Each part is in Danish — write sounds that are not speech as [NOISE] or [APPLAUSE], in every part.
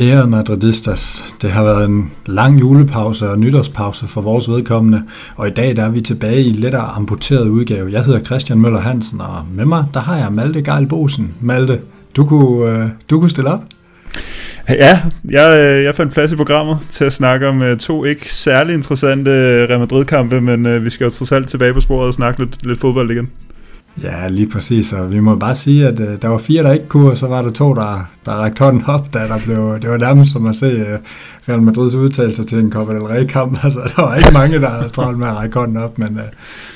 Ærede Madridistas, det har været en lang julepause og nytårspause for vores vedkommende, og i dag der er vi tilbage i en lettere amputeret udgave. Jeg hedder Christian Møller Hansen, og med mig der har jeg Malte Geil Bosen. Malte, du kunne, øh, du kunne stille op? Ja, jeg, øh, jeg fandt plads i programmet til at snakke om øh, to ikke særlig interessante øh, Real Madrid-kampe, men vi skal jo trods alt tilbage på sporet og snakke lidt, lidt fodbold igen. Ja, lige præcis, og vi må bare sige, at øh, der var fire, der ikke kunne, og så var der to, der, der rækte hånden op, da der blev, det var nærmest som at se øh, Real Madrids udtalelse til en Copa del Rey-kamp. [LAUGHS] Altså, der var ikke mange, der havde travlt med at række hånden op, men, øh,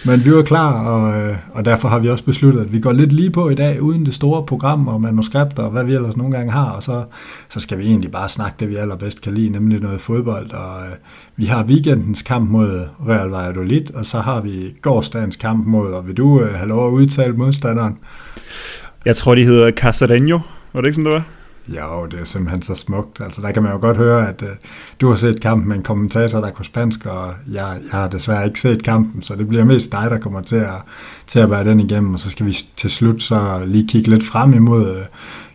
men vi var klar, og, øh, og derfor har vi også besluttet, at vi går lidt lige på i dag, uden det store program og manuskripter, og hvad vi ellers nogle gange har, og så, så skal vi egentlig bare snakke det, vi allerbedst kan lide, nemlig noget fodbold, og øh, vi har weekendens kamp mod Real Valladolid, og så har vi gårdsdagens kamp mod, og vil du øh, have lov at udtale modstanderen? Jeg tror, de hedder Casareño. Var det ikke sådan, det var? Jo, det er simpelthen så smukt. Altså, der kan man jo godt høre, at uh, du har set kampen med en kommentator, der kunne spansk, og jeg, jeg har desværre ikke set kampen, så det bliver mest dig, der kommer til at, til at være den igennem, og så skal vi til slut så lige kigge lidt frem imod, uh,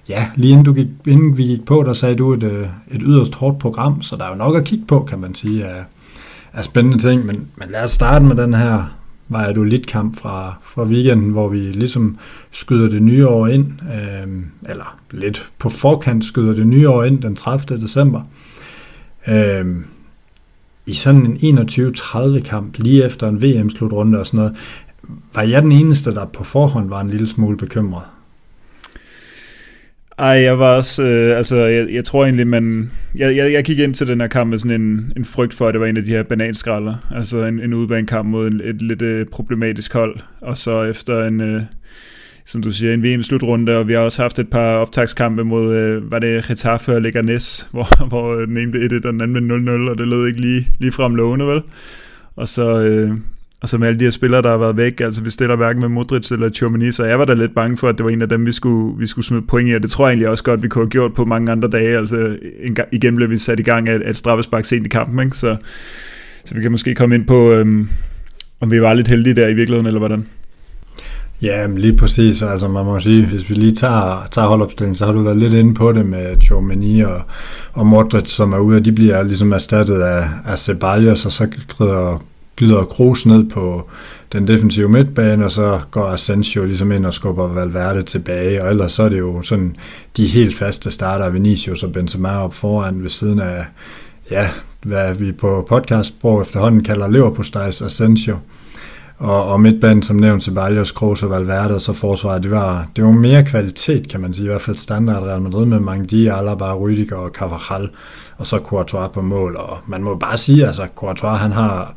ja, lige inden, du gik, inden vi gik på, der sagde du et, uh, et yderst hårdt program, så der er jo nok at kigge på, kan man sige, af, af spændende ting, men, men lad os starte med den her lidt kamp fra, fra weekenden, hvor vi ligesom skyder det nye år ind, øh, eller lidt på forkant skyder det nye år ind den 30. december. Øh, I sådan en 21-30 kamp, lige efter en VM-slutrunde og sådan noget, var jeg den eneste, der på forhånd var en lille smule bekymret? Ej, jeg var også, øh, altså, jeg, jeg tror egentlig, man, jeg, jeg, jeg gik ind til den her kamp med sådan en, en frygt for, at det var en af de her bananskralder, altså en, en udebanekamp mod en, et lidt øh, problematisk hold, og så efter en, øh, som du siger, en VM-slutrunde, og vi har også haft et par optagskampe mod, øh, var det Getafe og Leganes, [LAUGHS] hvor, hvor den ene blev 1 og den anden blev 0-0, og det lød ikke lige, lige frem lovende, vel? Og så, øh, og med alle de her spillere, der har været væk, altså vi stiller hverken med Modric eller Chomini, så jeg var da lidt bange for, at det var en af dem, vi skulle, vi skulle smide point i, og det tror jeg egentlig også godt, vi kunne have gjort på mange andre dage. Altså en, igen blev vi sat i gang af et straffespark sent i kampen, ikke? Så, så vi kan måske komme ind på, øhm, om vi var lidt heldige der i virkeligheden, eller hvordan. Ja, lige præcis. Altså man må sige, hvis vi lige tager, tager holdopstillingen, så har du været lidt inde på det med Chomini og, og Modric, som er ude, og de bliver ligesom erstattet af, af Ceballos, og så glider glider Kroos ned på den defensive midtbane, og så går Asensio ligesom ind og skubber Valverde tilbage, og ellers så er det jo sådan de helt faste starter, Vinicius og Benzema op foran ved siden af, ja, hvad vi på podcast podcastsprog efterhånden kalder Leverpostejs Asensio. Og, og midtbanen, som nævnt, Ceballos, Kroos og Valverde, og så forsvaret, det var, det var mere kvalitet, kan man sige, i hvert fald standard Real Madrid med Mangdi, Alaba, Rüdiger og Carvajal, og så Courtois på mål, og man må bare sige, altså Courtois, han har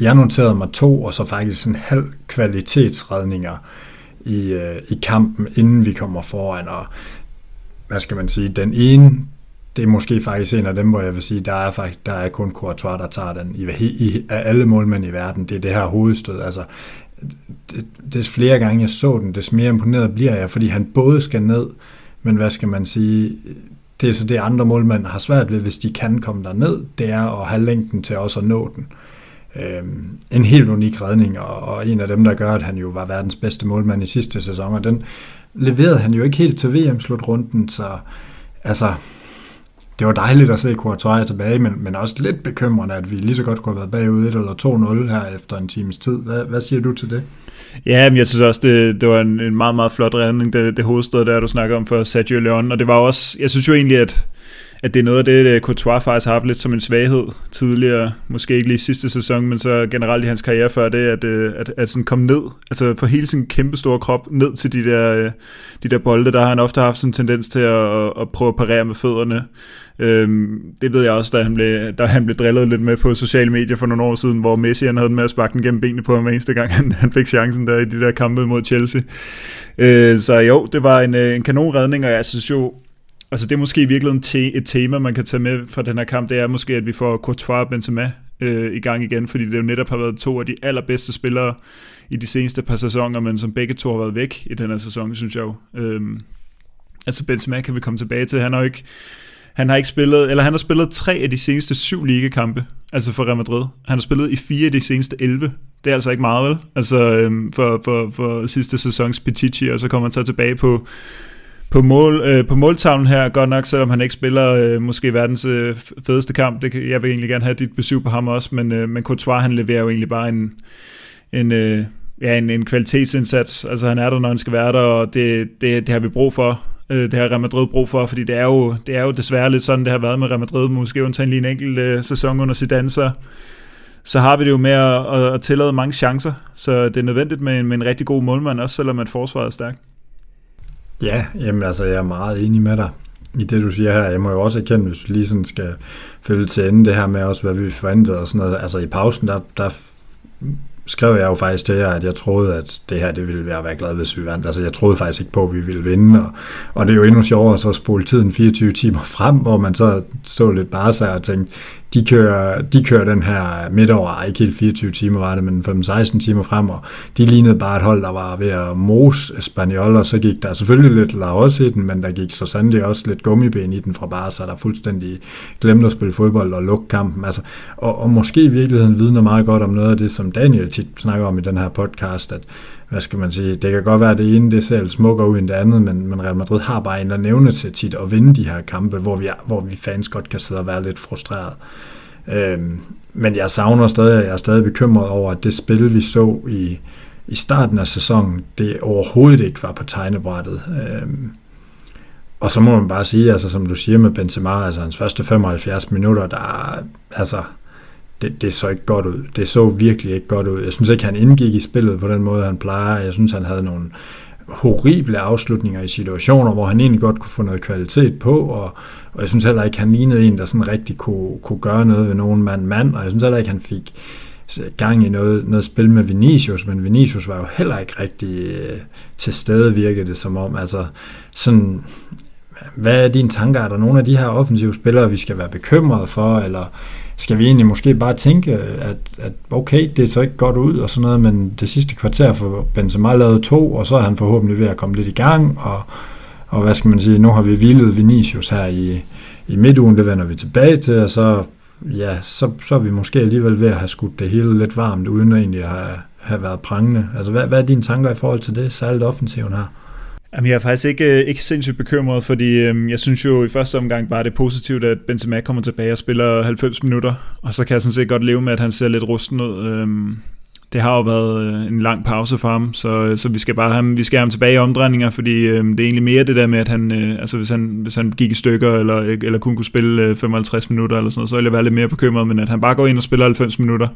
jeg noterede mig to, og så faktisk en halv kvalitetsredninger i, øh, i kampen, inden vi kommer foran, og hvad skal man sige, den ene, det er måske faktisk en af dem, hvor jeg vil sige, der er faktisk der er kun Courtois, der tager den i, i, af alle målmænd i verden. Det er det her hovedstød. Altså, det, des flere gange jeg så den, des mere imponeret bliver jeg, fordi han både skal ned, men hvad skal man sige, det er så det andre målmænd har svært ved, hvis de kan komme der ned, det er at have længden til også at nå den. Øh, Øhm, en helt unik redning, og, og en af dem, der gør, at han jo var verdens bedste målmand i sidste sæson, og den leverede han jo ikke helt til VM-slutrunden, så altså, det var dejligt at se Courtois tilbage, men, men også lidt bekymrende, at vi lige så godt kunne have været bagud 1 eller 2-0 her efter en times tid. Hvad, hvad siger du til det? Ja, men jeg synes også, det, det var en, en meget, meget flot redning, det, det hovedstød der, du snakker om for Sergio Leon, og det var også, jeg synes jo egentlig, at at det er noget af det, øh, Courtois faktisk har haft lidt som en svaghed tidligere, måske ikke lige sidste sæson, men så generelt i hans karriere før det, at, øh, at, at sådan komme ned, altså for hele sin kæmpe store krop ned til de der, øh, de der bolde, der har han ofte haft sådan en tendens til at, at prøve at parere med fødderne. Øhm, det ved jeg også, da han, blev, da han blev drillet lidt med på sociale medier for nogle år siden, hvor Messi han havde med at sparke den gennem benene på ham hver eneste gang, [LAUGHS] han, han fik chancen der i de der kampe mod Chelsea. Øh, så jo, det var en, en kanonredning, og jeg synes jo, Altså det er måske i virkeligheden te- et tema, man kan tage med fra den her kamp, det er måske, at vi får Courtois og Benzema øh, i gang igen, fordi det jo netop har været to af de allerbedste spillere i de seneste par sæsoner, men som begge to har været væk i den her sæson, synes jeg jo. Øhm, altså Benzema kan vi komme tilbage til, han har jo ikke han har ikke spillet, eller han har spillet tre af de seneste syv ligekampe altså for Real Madrid. Han har spillet i fire af de seneste 11. Det er altså ikke meget, vel? Altså øhm, for, for, for sidste sæsons Petici, og så kommer han så tilbage på, på, mål, øh, på måltavlen her, godt nok, selvom han ikke spiller øh, måske verdens øh, fedeste kamp. Det, jeg vil egentlig gerne have dit besøg på ham også, men, øh, men Courtois, han leverer jo egentlig bare en, en, øh, ja, en, en kvalitetsindsats. Altså han er der, når han skal være der, og det, det, det har vi brug for. Øh, det har Real Madrid brug for, fordi det er, jo, det er jo desværre lidt sådan, det har været med Real Madrid, måske undtagen lige en enkelt øh, sæson under Zidane, så, så har vi det jo med at, at, at tillade mange chancer, så det er nødvendigt med en, med en rigtig god målmand, også selvom at forsvaret er stærkt. Ja, jamen altså, jeg er meget enig med dig i det, du siger her. Jeg må jo også erkende, hvis vi lige sådan skal følge til ende det her med også, hvad vi forventede og sådan noget. Altså i pausen, der, der skrev jeg jo faktisk til jer, at jeg troede, at det her det ville være, være glad, hvis vi vandt. Altså, jeg troede faktisk ikke på, at vi ville vinde, og, og det er jo endnu sjovere så spole tiden 24 timer frem, hvor man så så lidt bare sig og tænkte, de kører, de kører den her midt over, ikke helt 24 timer var det, men 15-16 timer frem, og de lignede bare et hold, der var ved at mose spanjol, og så gik der selvfølgelig lidt laos i den, men der gik så sandelig også lidt gummiben i den fra Barca, der fuldstændig glemte at spille fodbold og lukke kampen. Altså, og, og måske i virkeligheden vidner meget godt om noget af det, som Daniel tit snakker om i den her podcast, at hvad skal man sige, det kan godt være, at det ene det ser smukkere ud end det andet, men, men Real Madrid har bare en der nævne til tit at vinde de her kampe, hvor vi, hvor vi fans godt kan sidde og være lidt frustreret. Øhm, men jeg savner stadig, jeg er stadig bekymret over, at det spil, vi så i, i starten af sæsonen, det overhovedet ikke var på tegnebrættet. Øhm, og så må man bare sige, altså som du siger med Benzema, altså hans første 75 minutter, der altså, det, det så ikke godt ud. Det så virkelig ikke godt ud. Jeg synes ikke, han indgik i spillet på den måde, han plejer. Jeg synes, han havde nogle horrible afslutninger i situationer, hvor han egentlig godt kunne få noget kvalitet på, og, og jeg synes heller ikke, han lignede en, der sådan rigtig kunne, kunne gøre noget ved nogen mand-mand, og jeg synes heller ikke, han fik gang i noget, noget spil med Vinicius, men Vinicius var jo heller ikke rigtig øh, til stede, virkede det som om. Altså, sådan, hvad er dine tanker? Er der nogle af de her offensive spillere, vi skal være bekymrede for, eller skal vi egentlig måske bare tænke, at, at okay, det så ikke godt ud og sådan noget, men det sidste kvarter for Benzema lavet to, og så er han forhåbentlig ved at komme lidt i gang, og, og hvad skal man sige, nu har vi hvilet Vinicius her i, i midtugen, det vender vi tilbage til, og så, ja, så, så er vi måske alligevel ved at have skudt det hele lidt varmt, uden at egentlig have, have været prangende. Altså, hvad, hvad er dine tanker i forhold til det, særligt offensiven her? Jamen, jeg er faktisk ikke, øh, ikke sindssygt bekymret, fordi øhm, jeg synes jo i første omgang bare det er positivt, at Benzema kommer tilbage og spiller 90 minutter, og så kan jeg sådan set godt leve med, at han ser lidt rusten ud. Øhm, det har jo været øh, en lang pause for ham, så, øh, så vi skal bare have, vi skal have ham tilbage i omdrejninger, fordi øhm, det er egentlig mere det der med, at han, øh, altså hvis han, hvis han gik i stykker, eller, eller kun kunne spille øh, 55 minutter, eller sådan noget, så ville jeg være lidt mere bekymret, men at han bare går ind og spiller 90 minutter,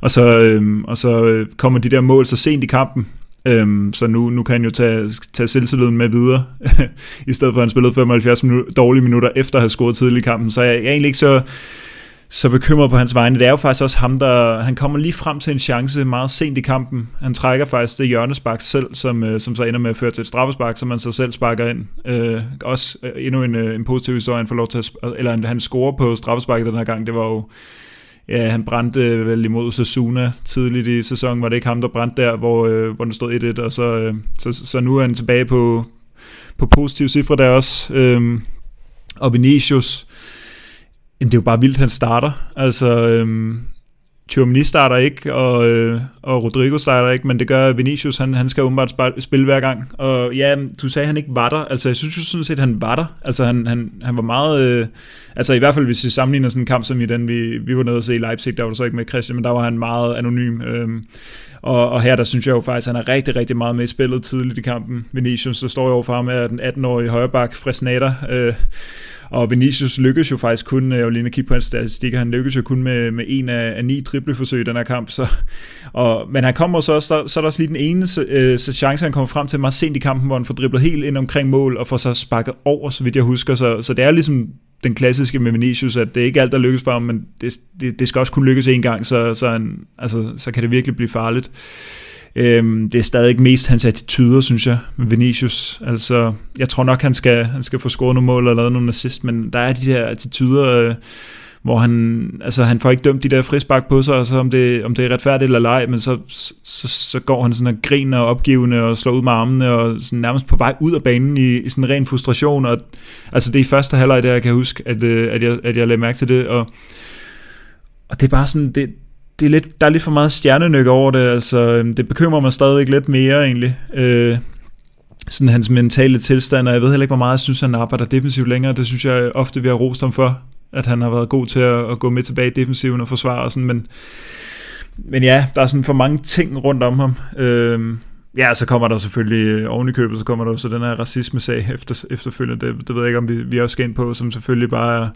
og så, øhm, og så kommer de der mål så sent i kampen, Øhm, så nu, nu kan han jo tage, tage selvtilliden med videre, [LAUGHS] i stedet for at han spillede 75 minu- dårlige minutter efter at have scoret tidligt i kampen. Så jeg, jeg er egentlig ikke så, så bekymret på hans vegne. Det er jo faktisk også ham, der han kommer lige frem til en chance meget sent i kampen. Han trækker faktisk det hjørnespark selv, som, øh, som så ender med at føre til et straffespark, som man så selv sparker ind. Øh, også øh, endnu en, øh, en positiv historie, han får lov til at, eller han scorer på straffesparket den her gang. Det var jo Ja, han brændte vel imod Sasuna tidligt i sæsonen. Var det ikke ham, der brændte der, hvor, øh, hvor den stod 1-1, og så, øh, så, så nu er han tilbage på, på positive cifre der også. Øh, og Vinicius, jamen det er jo bare vildt, han starter. Altså, øh, Tchouameni starter ikke, og, øh, og Rodrigo starter ikke, men det gør Vinicius, han, han skal åbenbart spille hver gang. Og ja, du sagde, at han ikke var der. Altså, jeg synes jo sådan set, at han var der. Altså, han, han, han var meget... Øh, altså, i hvert fald, hvis vi sammenligner sådan en kamp som i den, vi, vi var nede og se i Leipzig, der var du så ikke med Christian, men der var han meget anonym. Øh, og, og her, der synes jeg jo faktisk, at han er rigtig, rigtig meget med i spillet tidligt i kampen. Vinicius, der står jo overfor ham af den 18-årige højreback, Fresnader. øh, og Vinicius lykkedes jo faktisk kun, øh, jeg vil lige kigge på hans statistikker, han lykkedes jo kun med, med en af, af ni dribleforsøg i den her kamp. Så, og, men han kommer så også, der, så er der også lige den ene øh, så chance, han kommer frem til meget sent i kampen, hvor han får driblet helt ind omkring mål, og får så sparket over, så vidt jeg husker. Så, så det er ligesom den klassiske med Vinicius, at det er ikke alt, der lykkes for ham, men det, det, det skal også kunne lykkes en gang, så, så, han, altså, så kan det virkelig blive farligt. Øhm, det er stadig mest hans attityder, synes jeg, med Vinicius. Altså, jeg tror nok, han skal, han skal få scoret nogle mål og lavet nogle assist, men der er de der attityder, øh, hvor han, altså han får ikke dømt de der frispark på sig, og så om det, om det er retfærdigt eller ej, men så, så, så går han sådan og griner og opgivende og slår ud med armene og sådan nærmest på vej ud af banen i, i sådan ren frustration. Og, altså det er i første halvleg, der jeg kan huske, at, øh, at, jeg, at jeg lagde mærke til det, og og det er bare sådan, det, det er lidt, der er lidt for meget stjernenyk over det, altså øhm, det bekymrer mig stadig lidt mere egentlig. Øh, sådan hans mentale tilstand, og jeg ved heller ikke, hvor meget jeg synes, han arbejder defensivt længere. Det synes jeg ofte, vi har rost ham for, at han har været god til at, at gå med tilbage i defensiven og forsvare og sådan, men, men ja, der er sådan for mange ting rundt om ham. Øhm, Ja, så kommer der selvfølgelig øh, oven i købet, så kommer der så den her racisme-sag [LAUGHS] efter, efterfølgende. Det, det ved jeg ikke, om vi, vi også skal ind på, som selvfølgelig bare er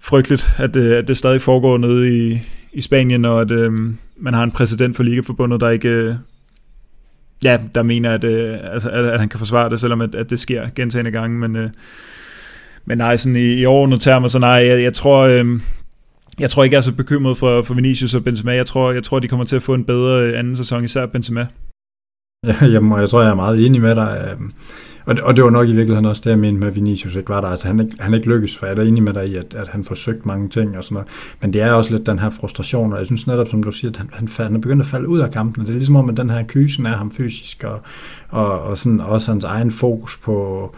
frygteligt, at, øh, at det stadig foregår nede i, i Spanien, og at øhm, man har en præsident for Ligaforbundet, der ikke øh, ja, der mener, at, øh, altså, at, at han kan forsvare det, selvom at, at det sker gentagende gange, men, øh, men nej, sådan i, i overordnet termer, så nej, jeg, jeg tror, øh, jeg tror ikke, jeg er så bekymret for, for Vinicius og Benzema. Jeg tror, jeg tror, de kommer til at få en bedre øh, anden sæson, især Benzema. Ja, [LAUGHS] jamen, jeg tror, jeg er meget enig med dig. Øhm, og det, og det var nok i virkeligheden også det, jeg mente med Vinicius ikke var der. Altså, han, ikke, han ikke lykkes, for jeg er enig med dig i, at, at han forsøgte mange ting og sådan noget. Men det er også lidt den her frustration, og jeg synes netop, som du siger, at han, han, han er begyndt at falde ud af kampen. Det er ligesom om, at den her kysen er ham fysisk, og, og, og sådan også hans egen fokus på,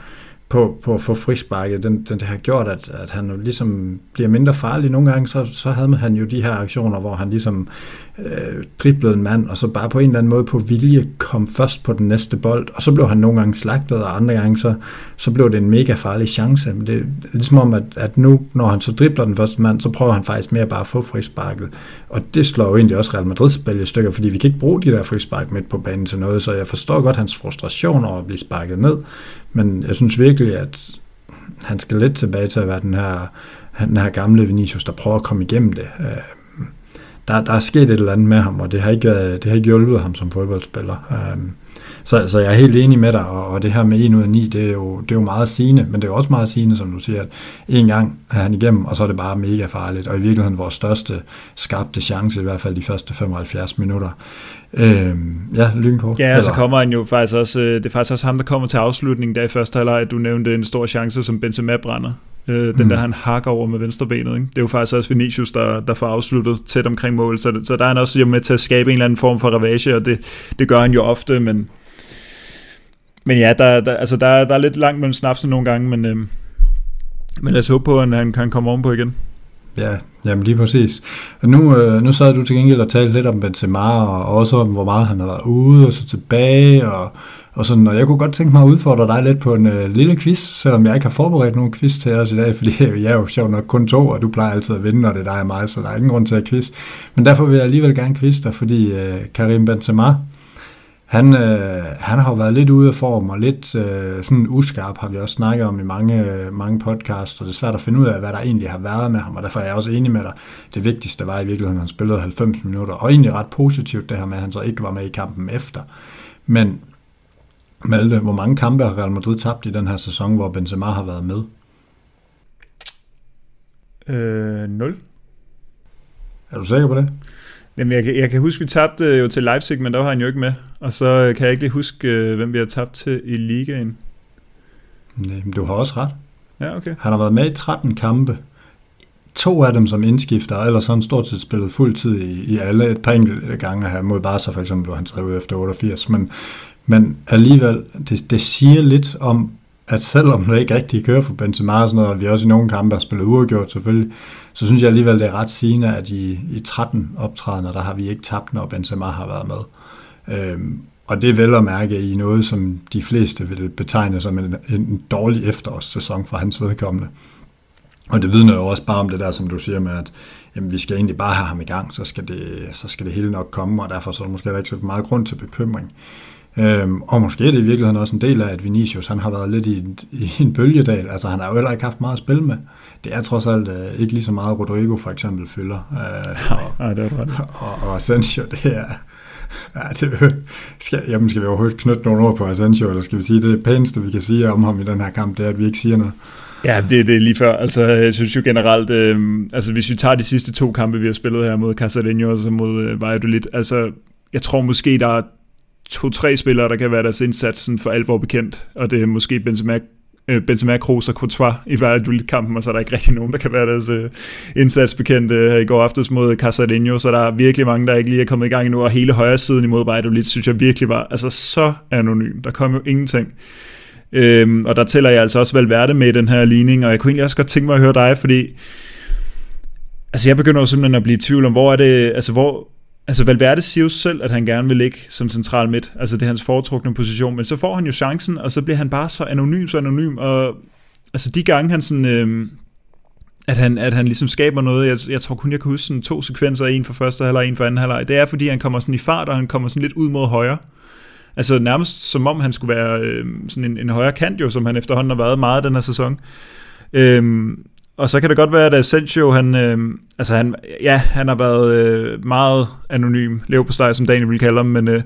på, på at få frisparket, den, den det har gjort, at, at han jo ligesom bliver mindre farlig. Nogle gange, så, så havde han jo de her aktioner, hvor han ligesom øh, driblede en mand, og så bare på en eller anden måde på vilje kom først på den næste bold, og så blev han nogle gange slagtet, og andre gange så, så blev det en mega farlig chance. Men det er ligesom om, at, at nu, når han så dribler den første mand, så prøver han faktisk mere bare at få frisparket. Og det slår jo egentlig også Real Madrid spil i stykker, fordi vi kan ikke bruge de der frispark midt på banen til noget, så jeg forstår godt hans frustration over at blive sparket ned, men jeg synes virkelig, at han skal lidt tilbage til at være den her, den her gamle Vinicius, der prøver at komme igennem det. Øh, der, der er sket et eller andet med ham, og det har ikke, det har ikke hjulpet ham som fodboldspiller. Øh, så, så jeg er helt enig med dig, og, og det her med 1 ud af 9, det er, jo, det er jo meget sigende, men det er jo også meget sigende, som du siger, at en gang er han igennem, og så er det bare mega farligt, og i virkeligheden vores største skabte chance, i hvert fald de første 75 minutter. Øh, ja, lynko. Ja, så kommer han jo faktisk også, øh, det er faktisk også ham, der kommer til afslutningen der i første halvleg, du nævnte en stor chance, som Benzema brænder. Øh, den mm. der, han hakker over med venstrebenet. Ikke? Det er jo faktisk også Vinicius, der, der får afsluttet tæt omkring mål, så, så der er han også jo med til at skabe en eller anden form for ravage, og det, det gør han jo ofte, men, men ja, der, der, altså der, der er lidt langt mellem snapsen nogle gange, men, øh, men lad os håbe på, at han kan komme ovenpå igen. Ja, jamen lige præcis. Og nu, øh, nu sad du til gengæld og talte lidt om Benzema, og også om, hvor meget han har været ude og så tilbage, og, og sådan, og jeg kunne godt tænke mig at udfordre dig lidt på en øh, lille quiz, selvom jeg ikke har forberedt nogen quiz til os i dag, [LAUGHS] fordi jeg er jo sjov nok kun to, og du plejer altid at vinde, når det er dig og mig, så der er ingen grund til at quiz. Men derfor vil jeg alligevel gerne quiz dig, fordi øh, Karim Benzema, han, øh, han har været lidt ude af form og lidt øh, sådan uskarp, har vi også snakket om i mange, mange podcasts, og det er svært at finde ud af, hvad der egentlig har været med ham, og derfor er jeg også enig med dig. Det vigtigste var i virkeligheden, at han spillede 90 minutter, og egentlig ret positivt det her med, at han så ikke var med i kampen efter. Men Malte, hvor mange kampe har Real Madrid tabt i den her sæson, hvor Benzema har været med? Øh, 0. Er du sikker på det? Jamen, jeg, jeg kan huske, vi tabte jo til Leipzig, men der var han jo ikke med. Og så kan jeg ikke lige huske, øh, hvem vi har tabt til i ligaen. Nej, men du har også ret. Ja, okay. Han har været med i 13 kampe. To af dem som indskifter, eller så han stort set spillet fuld tid i, i alle. Et par enkelte gange her mod Barca for eksempel, hvor han træder ud efter 88. Men, men alligevel, det, det siger lidt om, at selvom det ikke rigtig kører for Benzema og sådan noget, og vi også i nogle kampe har spillet uafgjort selvfølgelig, så synes jeg alligevel, det er ret sigende, at i, i 13 optrædener, der har vi ikke tabt, når Benzema har været med. Øhm, og det er vel at mærke i noget, som de fleste vil betegne som en, en dårlig efterårssæson for hans vedkommende. Og det vidner jo også bare om det der, som du siger med, at jamen, vi skal egentlig bare have ham i gang, så skal det, så skal det hele nok komme, og derfor så er der måske ikke så meget grund til bekymring. Øhm, og måske er det i virkeligheden også en del af, at Vinicius han har været lidt i en, i en bølgedal. Altså han har jo heller ikke haft meget at spille med. Det er trods alt øh, ikke lige så meget Rodrigo for eksempel fylder. Øh, og, Nej, det er ret. Og, og Asensio, det er... Ja, det, skal, jamen, skal vi overhovedet knytte nogle ord på Asensio, eller skal vi sige, det pæneste, vi kan sige om ham i den her kamp, det er, at vi ikke siger noget. Ja, det, det er lige før. Altså, jeg synes jo generelt, øh, altså hvis vi tager de sidste to kampe, vi har spillet her mod Casadinho og så mod øh, Valladolid, altså jeg tror måske, der er to-tre spillere, der kan være deres indsatsen for alvor bekendt, og det er måske Benzema, øh, Benzema Kroos og Courtois i hver kampen, og så er der ikke rigtig nogen, der kan være deres øh, indsats bekendt øh, i går aftes mod Casadinho, så der er virkelig mange, der ikke lige er kommet i gang endnu, og hele højre siden imod Valladolid, synes jeg virkelig var altså så anonym. Der kom jo ingenting. Øhm, og der tæller jeg altså også Valverde med i den her ligning, og jeg kunne egentlig også godt tænke mig at høre dig, fordi altså jeg begynder jo simpelthen at blive i tvivl om, hvor er det, altså hvor, altså Valverde siger jo selv, at han gerne vil ligge som central midt, altså det er hans foretrukne position, men så får han jo chancen, og så bliver han bare så anonym, så anonym, og altså de gange han sådan, øh, at han, at han ligesom skaber noget, jeg, jeg tror kun jeg kan huske sådan to sekvenser, en for første halvleg, en for anden halvleg, det er fordi han kommer sådan i fart, og han kommer sådan lidt ud mod højre, Altså nærmest som om han skulle være øh, sådan en, en højre kant jo, som han efterhånden har været meget den her sæson. Øhm, og så kan det godt være, at Asensio, han, øh, altså han, ja, han har været øh, meget anonym, steg, som Daniel vil kalde ham, men øh,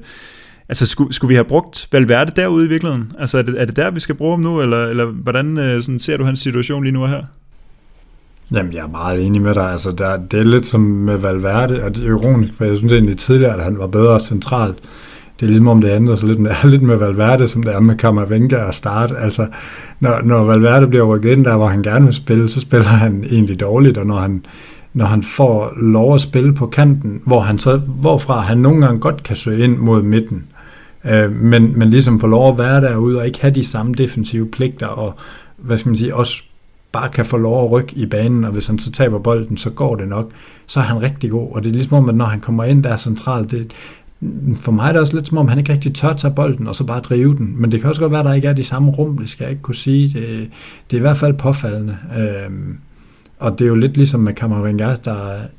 altså skulle, skulle vi have brugt Valverde derude i virkeligheden? Altså er det, er det der, vi skal bruge ham nu, eller, eller hvordan øh, sådan, ser du hans situation lige nu her? Jamen, jeg er meget enig med dig. Altså, der, det er lidt som med Valverde, og det er ironisk, for jeg synes egentlig tidligere, at han var bedre centralt det er ligesom om det ændrer sig lidt med, [LAUGHS] lidt med Valverde, som det er med Kammervenka og start. Altså, når, når Valverde bliver rykket ind der, hvor han gerne vil spille, så spiller han egentlig dårligt, og når han, når han får lov at spille på kanten, hvor han så, hvorfra han nogle gange godt kan søge ind mod midten, øh, men, men ligesom får lov at være derude og ikke have de samme defensive pligter, og hvad skal man sige, også bare kan få lov at rykke i banen, og hvis han så taber bolden, så går det nok, så er han rigtig god. Og det er ligesom om, at når han kommer ind der centralt, det, for mig er det også lidt som om, han ikke rigtig tør tage bolden, og så bare drive den. Men det kan også godt være, at der ikke er de samme rum, det skal jeg ikke kunne sige. Det, det er i hvert fald påfaldende. Øhm, og det er jo lidt ligesom med Kammervenga, der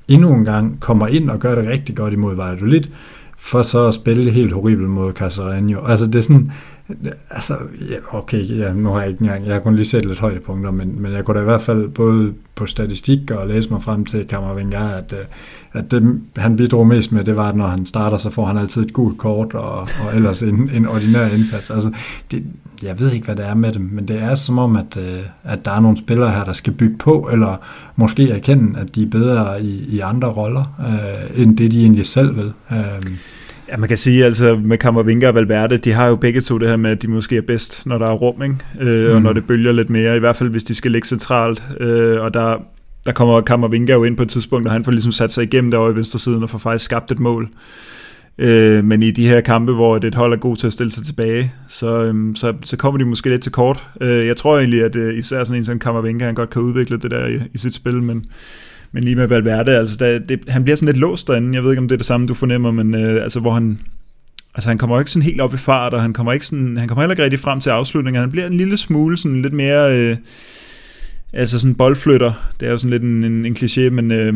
endnu en gang kommer ind og gør det rigtig godt imod Valladolid, for så at spille helt horribelt mod Casareño. Altså det er sådan, altså, ja, okay, ja, nu har jeg ikke engang, jeg har kun lige set lidt højdepunkter, men, men jeg kunne da i hvert fald både på statistik og læse mig frem til Kammervenger, at, øh, at det, han bidrog mest med, det var, at når han starter, så får han altid et gult kort, og, og ellers en, en ordinær indsats. Altså, det, jeg ved ikke, hvad det er med dem, men det er som om, at, øh, at der er nogle spillere her, der skal bygge på, eller måske erkende, at de er bedre i, i andre roller, øh, end det de egentlig selv vil. Øh, Ja, man kan sige, altså med Kammervinga og Valverde, de har jo begge to det her med, at de måske er bedst, når der er rum, ikke? Øh, mm. og når det bølger lidt mere, i hvert fald hvis de skal ligge centralt, øh, og der, der kommer Kammervinga jo ind på et tidspunkt, og han får ligesom sat sig igennem derovre i venstre siden og får faktisk skabt et mål. Øh, men i de her kampe, hvor et hold er god til at stille sig tilbage, så, øhm, så, så kommer de måske lidt til kort. Øh, jeg tror egentlig, at øh, især sådan en som Kammervinga, han godt kan udvikle det der i, i sit spil, men men lige med Valverde, altså der, det, han bliver sådan lidt låst derinde. Jeg ved ikke, om det er det samme, du fornemmer, men øh, altså hvor han, altså han kommer jo ikke sådan helt op i fart, og han kommer, ikke sådan, han kommer heller ikke rigtig frem til afslutningen. Han bliver en lille smule sådan lidt mere, øh, altså sådan boldflytter. Det er jo sådan lidt en, en, en kliché, men, øh,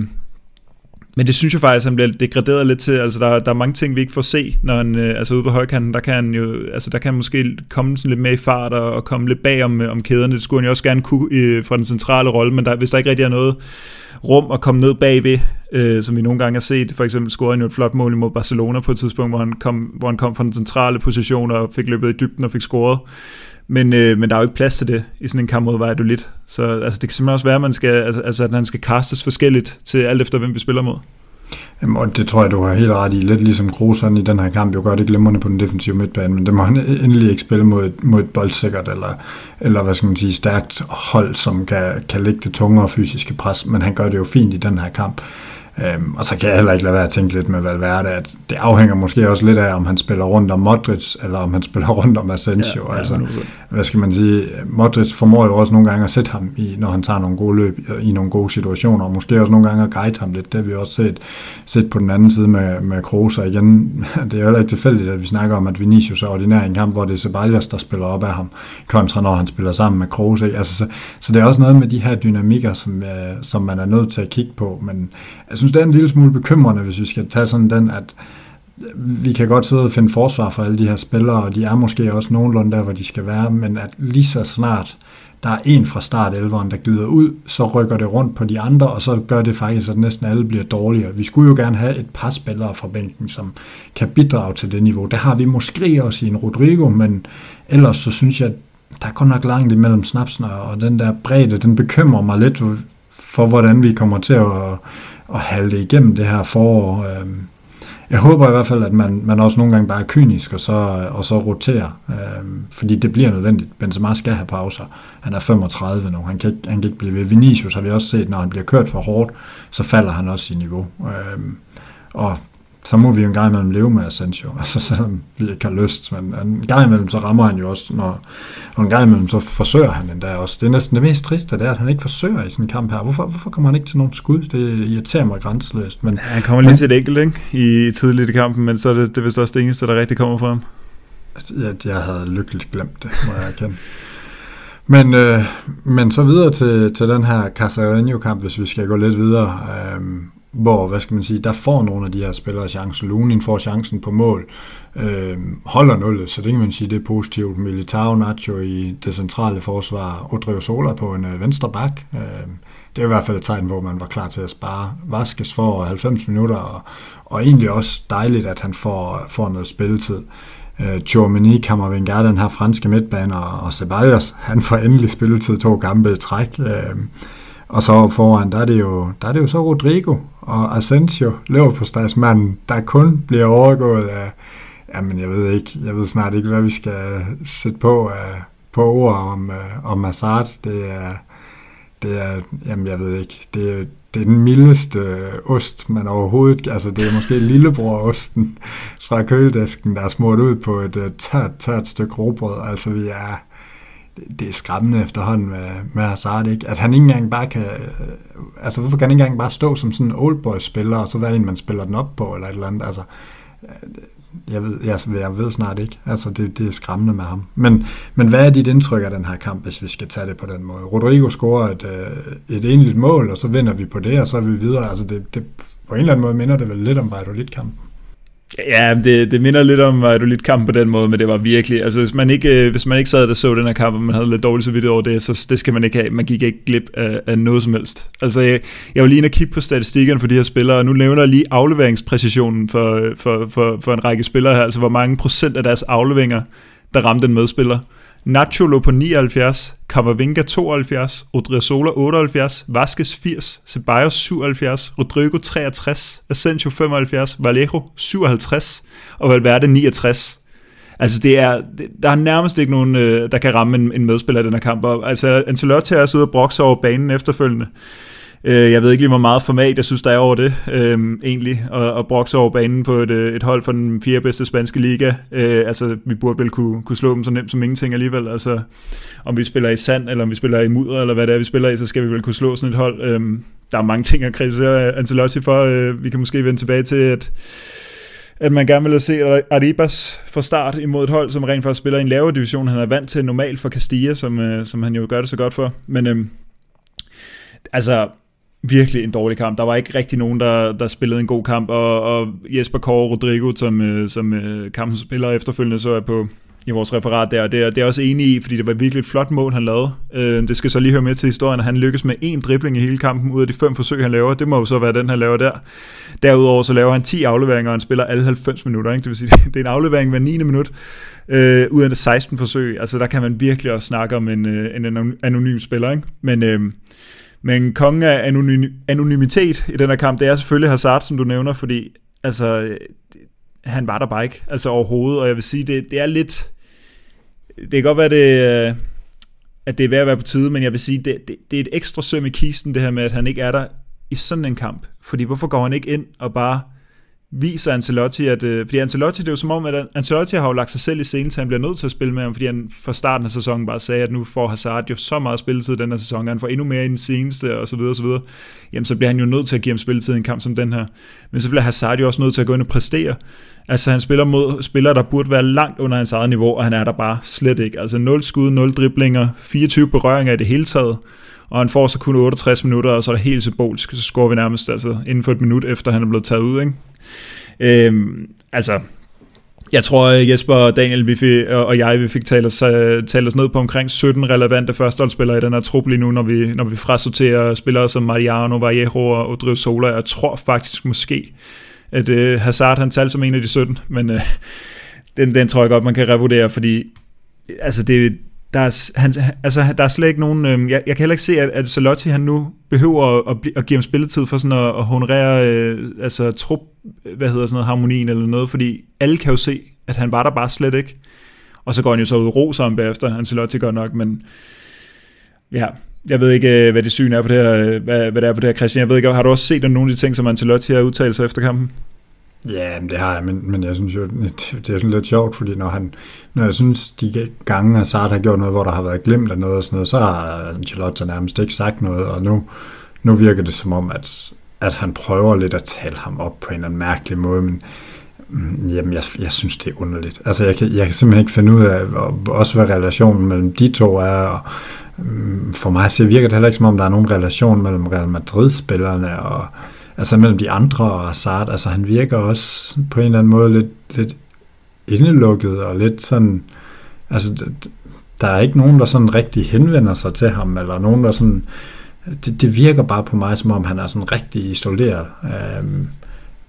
men det synes jeg faktisk, han bliver degraderet lidt til. Altså der, der er mange ting, vi ikke får se, når han, øh, altså ude på højkanten, der kan han jo, altså der kan han måske komme sådan lidt mere i fart og, og komme lidt bag om, øh, om kæderne. Det skulle han jo også gerne kunne øh, fra den centrale rolle, men der, hvis der ikke rigtig er noget rum at komme ned bagved, øh, som vi nogle gange har set. For eksempel scorede han jo et flot mål imod Barcelona på et tidspunkt, hvor han kom, hvor han kom fra den centrale position og fik løbet i dybden og fik scoret. Men, øh, men der er jo ikke plads til det i sådan en kamp mod Valladolid. Så altså, det kan simpelthen også være, at, man skal, altså, at han skal kastes forskelligt til alt efter, hvem vi spiller mod. Jamen, og det tror jeg, du har helt ret i. Lidt ligesom Kroos i den her kamp jo gør det glimrende på den defensive midtbane, men det må han e- endelig ikke spille mod et, mod et boldsikkert eller, eller hvad skal man sige, stærkt hold, som kan, kan lægge det tungere fysiske pres, men han gør det jo fint i den her kamp. Øhm, og så kan jeg heller ikke lade være at tænke lidt med Valverde, at det afhænger måske også lidt af, om han spiller rundt om Modric, eller om han spiller [LAUGHS] rundt om Asensio. Ja, ja, altså, hvad skal man sige, Modric formår jo også nogle gange at sætte ham, i, når han tager nogle gode løb i nogle gode situationer, og måske også nogle gange at guide ham lidt. Det har vi også set, set på den anden side med, med Kroos, og igen, [LAUGHS] det er jo heller ikke tilfældigt, at vi snakker om, at Vinicius er ordinær i en kamp, hvor det er Ceballos, der spiller op af ham, kontra når han spiller sammen med Kroos. Altså, så, så det er også noget med de her dynamikker, som, øh, som man er nødt til at kigge på, men jeg synes, det er en lille smule bekymrende, hvis vi skal tage sådan den, at vi kan godt sidde og finde forsvar for alle de her spillere, og de er måske også nogenlunde der, hvor de skal være, men at lige så snart der er en fra start 11'eren, der glider ud, så rykker det rundt på de andre, og så gør det faktisk, at næsten alle bliver dårligere. Vi skulle jo gerne have et par spillere fra bænken, som kan bidrage til det niveau. Der har vi måske også i en Rodrigo, men ellers så synes jeg, at der er godt nok langt imellem snapsen, og den der bredde, den bekymrer mig lidt for, hvordan vi kommer til at at halte igennem det her forår. Øhm, jeg håber i hvert fald, at man, man også nogle gange bare er kynisk og så, og så roterer, øhm, fordi det bliver nødvendigt. Benzema skal have pauser. Han er 35 nu, han kan, ikke, han kan ikke blive ved. Vinicius har vi også set, når han bliver kørt for hårdt, så falder han også i niveau. Øhm, og så må vi jo en gang imellem leve med Asensio, [LAUGHS] altså selvom vi ikke har lyst, men en gang imellem så rammer han jo også, når, og en gang imellem så forsøger han endda også. Det er næsten det mest triste, det er, at han ikke forsøger i sådan en kamp her. Hvorfor, hvorfor kommer han ikke til nogen skud? Det irriterer mig grænseløst. Men, han kommer lige til et enkelt, ikke? I tidligt i kampen, men så er det, det er vist også det eneste, der rigtig kommer fra ham. Jeg, jeg havde lykkeligt glemt det, må jeg erkende. Men, øh, men så videre til, til den her Casareño-kamp, hvis vi skal gå lidt videre. Øh, hvor, hvad skal man sige, der får nogle af de her spillere chancen. Lunin får chancen på mål, øh, holder nullet, så det kan man sige, det er positivt. Militao Nacho i det centrale forsvar, Odrio Sola på en øh, venstre bak. Øh, det er i hvert fald et tegn, hvor man var klar til at spare Vaskes for 90 minutter, og, og egentlig også dejligt, at han får, får noget spilletid. Øh, Chormini, Kammervenger, den her franske midtbaner, og Ceballos, han får endelig spilletid to kampe i træk. Øh, og så foran, der er det jo, der er det jo så Rodrigo og Asensio, løber på stadsmanden, der kun bliver overgået af, jamen jeg ved ikke, jeg ved snart ikke, hvad vi skal sætte på af, på ord om, uh, om Hazard. Det er, det er, jamen jeg ved ikke, det er, det er den mildeste ost, man overhovedet, altså det er måske lillebror-osten fra køledæsken, der er smurt ud på et uh, tørt, tørt stykke råbrød. Altså vi er, det er skræmmende efterhånden med, med Hazard, ikke? At han ikke engang bare kan... Øh, altså, hvorfor kan han ikke engang bare stå som sådan en oldboy-spiller, og så være en, man spiller den op på, eller et eller andet? Altså, øh, jeg ved, jeg, jeg ved snart ikke. Altså, det, det er skræmmende med ham. Men, men hvad er dit indtryk af den her kamp, hvis vi skal tage det på den måde? Rodrigo scorer et, øh, et enligt mål, og så vinder vi på det, og så er vi videre. Altså, det, det, på en eller anden måde minder det vel lidt om Valladolid-kampen. Ja, det, det minder lidt om du lidt kamp på den måde, men det var virkelig, altså hvis man ikke, øh, hvis man ikke sad der så den her kamp, og man havde lidt dårligt så vidt over det, så det skal man ikke have. Man gik ikke glip af, af noget som helst. Altså jeg, jeg var lige inde og kigge på statistikkerne for de her spillere, og nu nævner jeg lige afleveringspræcisionen for, øh, for, for, for en række spillere her, altså hvor mange procent af deres afleveringer, der ramte en medspiller. Nacho lå på 79, Camavinga 72, Odriozola 78, Vasquez 80, Ceballos 77, Rodrigo 63, Asensio 75, Vallejo 57 og Valverde 69. Altså det er, der er nærmest ikke nogen, øh, der kan ramme en, en medspiller i den her kamp. Og, altså Ancelotti er også ude og brokse over banen efterfølgende. Øh, jeg ved ikke lige, hvor meget format jeg synes, der er over det, øh, egentlig, og, og brokse over banen på et, øh, et hold fra den fjerde bedste spanske liga. Øh, altså, vi burde vel kunne, kunne slå dem så nemt som ingenting alligevel. Altså, om vi spiller i sand, eller om vi spiller i mudder, eller hvad det er, vi spiller i, så skal vi vel kunne slå sådan et hold. Øh, der er mange ting at kritisere Ancelotti for. Øh, vi kan måske vende tilbage til, at at man gerne vil se Arribas fra start imod et hold, som rent faktisk spiller i en lavere division. Han er vant til normalt for Castilla, som, øh, som han jo gør det så godt for. Men øh, altså, virkelig en dårlig kamp. Der var ikke rigtig nogen, der, der spillede en god kamp, og, og Jesper Kåre Rodrigo, som, øh, som øh, kampens spiller efterfølgende, så er på i vores referat der, det er, det er også enig i, fordi det var virkelig et flot mål, han lavede. Øh, det skal så lige høre med til historien, at han lykkes med en dribling i hele kampen ud af de fem forsøg, han laver. Det må jo så være den, han laver der. Derudover så laver han 10 afleveringer, og han spiller alle 90 minutter. Ikke? Det vil sige, [LAUGHS] det er en aflevering hver 9. minut, øh, ud af 16 forsøg. Altså der kan man virkelig også snakke om en, øh, en anonym spiller. Ikke? Men øh, men kongen af anonym, anonymitet i den her kamp, det er selvfølgelig Hazard, som du nævner, fordi altså, øh, han var der bare ikke, altså overhovedet, og jeg vil sige, det, det er lidt, det kan godt være, det, øh, at det er ved at være på tide, men jeg vil sige, det, det, det er et ekstra søm i kisten, det her med, at han ikke er der i sådan en kamp, fordi hvorfor går han ikke ind og bare viser Ancelotti, at, øh, fordi Ancelotti, det er jo som om, at Ancelotti har jo lagt sig selv i scenen, så han bliver nødt til at spille med ham, fordi han fra starten af sæsonen bare sagde, at nu får Hazard jo så meget spilletid den her sæson, han får endnu mere i den seneste, og så videre, og så videre. Jamen, så bliver han jo nødt til at give ham spilletid i en kamp som den her. Men så bliver Hazard jo også nødt til at gå ind og præstere. Altså, han spiller mod spillere, der burde være langt under hans eget niveau, og han er der bare slet ikke. Altså, 0 skud, 0 driblinger, 24 berøringer i det hele taget og han får så kun 68 minutter, og så er det helt symbolsk, så scorer vi nærmest altså, inden for et minut efter, han er blevet taget ud. Ikke? Øhm, altså, jeg tror, Jesper og Daniel vi fik, og jeg vi fik talt os, øh, talt os ned på omkring 17 relevante førsteholdsspillere i den her trup lige nu, når vi, når vi frasorterer spillere som Mariano, Vallejo og Odrio Sola. Jeg tror faktisk måske, at uh, Hazard han talte som en af de 17, men uh, den, den tror jeg godt, man kan revurdere, fordi altså det, der er, han, altså, der er slet ikke nogen... Øh, jeg, jeg kan heller ikke se, at, at Salotti han nu behøver at, at, at give ham spilletid for sådan at, at honorere øh, altså, trup, hvad hedder sådan noget, harmonien eller noget, fordi alle kan jo se, at han var der bare slet ikke. Og så går han jo så ud og roser ham bagefter, Ancelotti godt nok, men ja, jeg ved ikke, øh, hvad det syn er på det her, øh, hvad, hvad det er på det her, Christian. Jeg ved ikke, har du også set nogle af de ting, som Ancelotti har udtalt sig efter kampen? Ja, det har jeg, men, men jeg synes jo, det, det er sådan lidt sjovt, fordi når, han, når jeg synes, de gange, Hazard har gjort noget, hvor der har været glemt af noget og sådan noget, så har Ancelotti nærmest ikke sagt noget, og nu, nu virker det som om, at, at han prøver lidt at tale ham op på en eller anden mærkelig måde, men mm, jamen, jeg, jeg synes, det er underligt. Altså, jeg kan, jeg kan simpelthen ikke finde ud af, også hvad relationen mellem de to er, og mm, for mig så virker det heller ikke som om, der er nogen relation mellem Real Madrid-spillerne og altså mellem de andre og Hazard. altså han virker også på en eller anden måde lidt, lidt indelukket og lidt sådan, altså der er ikke nogen, der sådan rigtig henvender sig til ham, eller nogen, der sådan, det, det virker bare på mig, som om han er sådan rigtig isoleret, øhm,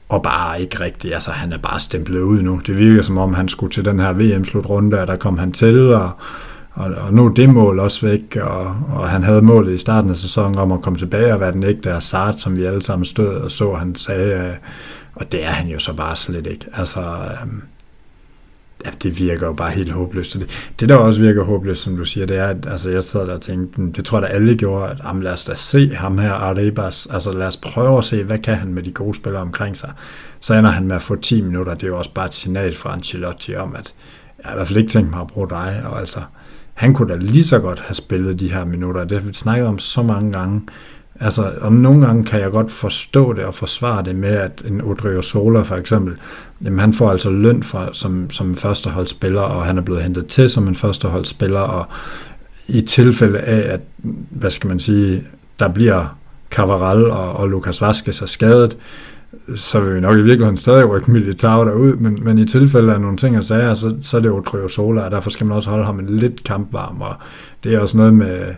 og bare ikke rigtig, altså han er bare stemplet ud nu. Det virker som om, han skulle til den her VM-slutrunde, og der kom han til, og og, og nu er det mål også væk, og, og han havde målet i starten af sæsonen om at komme tilbage og være den ægte Assad, som vi alle sammen stod og så, han sagde, øh, og det er han jo så bare slet ikke. Altså, øh, ja, det virker jo bare helt håbløst. Så det, det, der også virker håbløst, som du siger, det er, at altså, jeg sad der og tænkte, mm, det tror jeg da alle gjorde, at jamen, lad os da se ham her, Arribas, altså lad os prøve at se, hvad kan han med de gode spillere omkring sig. Så ender han med at få 10 minutter, det er jo også bare et signal fra Ancelotti om, at jeg har i hvert fald ikke tænkt mig at bruge dig, og altså, han kunne da lige så godt have spillet de her minutter. Det har vi snakket om så mange gange. Altså, om nogle gange kan jeg godt forstå det og forsvare det med, at en Odrio Sola for eksempel, jamen han får altså løn for, som, som førsteholdsspiller, og han er blevet hentet til som en førsteholdsspiller, og i tilfælde af, at, hvad skal man sige, der bliver Cavaral og, og Lucas Vaskes er skadet, så vil vi nok i virkeligheden stadig rykke Militao derud, men, men i tilfælde af nogle ting og sager, så, så er det jo Sola, og derfor skal man også holde ham en lidt kampvarm, og det er også noget med,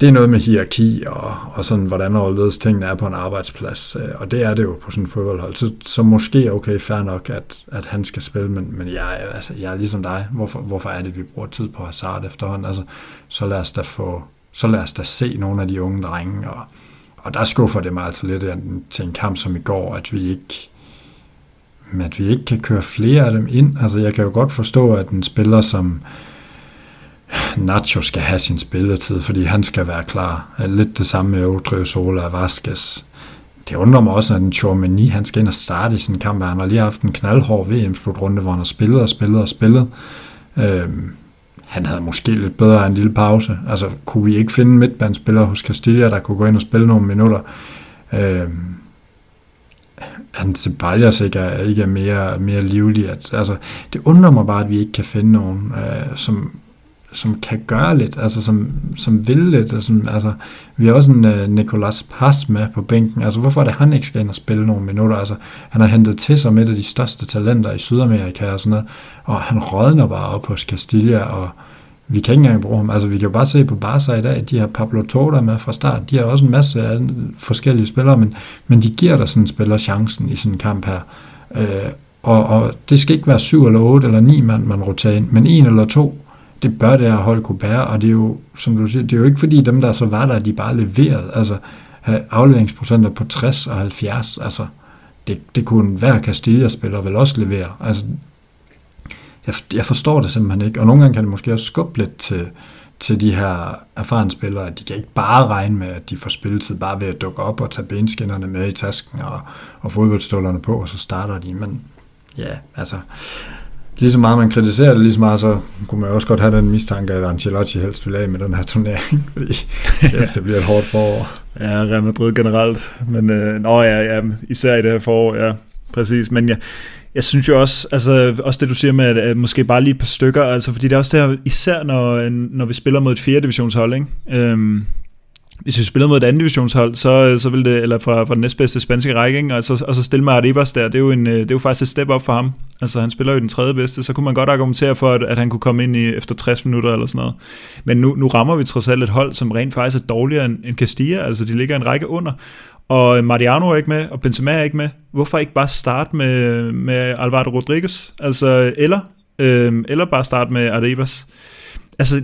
det er noget med hierarki og, og sådan, hvordan overledes tingene er på en arbejdsplads. Øh, og det er det jo på sådan en fodboldhold. Så, så måske okay, fair nok, at, at han skal spille, men, men jeg, altså, jeg er ligesom dig. Hvorfor, hvorfor er det, vi bruger tid på Hazard efterhånden? Altså, så lad os da få, så lad os da se nogle af de unge drenge, og, og der skuffer det mig altså lidt til en kamp som i går, at vi ikke at vi ikke kan køre flere af dem ind. Altså jeg kan jo godt forstå, at en spiller som Nacho skal have sin spilletid, fordi han skal være klar. Lidt det samme med Odrio Sola og Vasquez. Det undrer mig også, at en Chormani, han skal ind og starte i sådan en kamp. Han har lige haft en knaldhård VM-slutrunde, hvor han har spillet og spillet og spillet. Øhm, han havde måske lidt bedre en lille pause. Altså, kunne vi ikke finde en midtbandspiller hos Castilla, der kunne gå ind og spille nogle minutter? Øh, at Ceballos ikke er, ikke er mere, mere livlig. At, altså, det undrer mig bare, at vi ikke kan finde nogen, øh, som, som kan gøre lidt, altså som, som vil lidt. Og som, altså, vi har også en uh, Nicolas Paz med på bænken. Altså, hvorfor er det, han ikke skal ind og spille nogle minutter? Altså, han har hentet til sig med et af de største talenter i Sydamerika og sådan noget, og han rådner bare op hos Castilla, og vi kan ikke engang bruge ham. Altså, vi kan jo bare se på Barca i dag, de har Pablo Torda med fra start. De har også en masse af forskellige spillere, men, men de giver der sådan en spiller chancen i sådan en kamp her. Øh, og, og det skal ikke være syv eller otte eller ni mand, man roterer ind, men en eller to det bør det her hold kunne bære, og det er jo, som du siger, det er jo ikke fordi dem, der så var der, de bare leverede, altså have afleveringsprocenter på 60 og 70, altså det, det kunne hver Castilla-spiller vel også levere, altså jeg, jeg forstår det simpelthen ikke, og nogle gange kan det måske også skubbe lidt til, til de her erfarne spillere, at de kan ikke bare regne med, at de får spilletid bare ved at dukke op og tage benskinnerne med i tasken og, og fodboldstålerne på, og så starter de, men ja, altså lige så meget man kritiserer det, lige så meget så kunne man også godt have den mistanke, at Ancelotti helst vil af med den her turnering, [LAUGHS] fordi efter det bliver et hårdt forår. Ja, Real Madrid generelt, men øh, nå, ja, ja, især i det her forår, ja, præcis, men ja, jeg synes jo også, altså også det du siger med, at, at måske bare lige et par stykker, altså fordi det er også der, især når, øh, når vi spiller mod et 4. divisionshold, ikke? Øhm, hvis vi spiller mod et andet divisionshold, så, så vil det, eller fra, fra den næstbedste spanske række, ikke? Og, så, og så stille med Arribas der, det er, jo en, øh, det er jo faktisk et step op for ham. Altså han spiller jo den tredje bedste, så kunne man godt argumentere for, at, at han kunne komme ind i efter 60 minutter eller sådan noget. Men nu, nu rammer vi trods alt et hold, som rent faktisk er dårligere end, end Castilla, altså de ligger en række under. Og Mariano er ikke med, og Benzema er ikke med. Hvorfor ikke bare starte med, med Alvaro Rodriguez? Altså, eller, øh, eller bare starte med Arribas? Altså,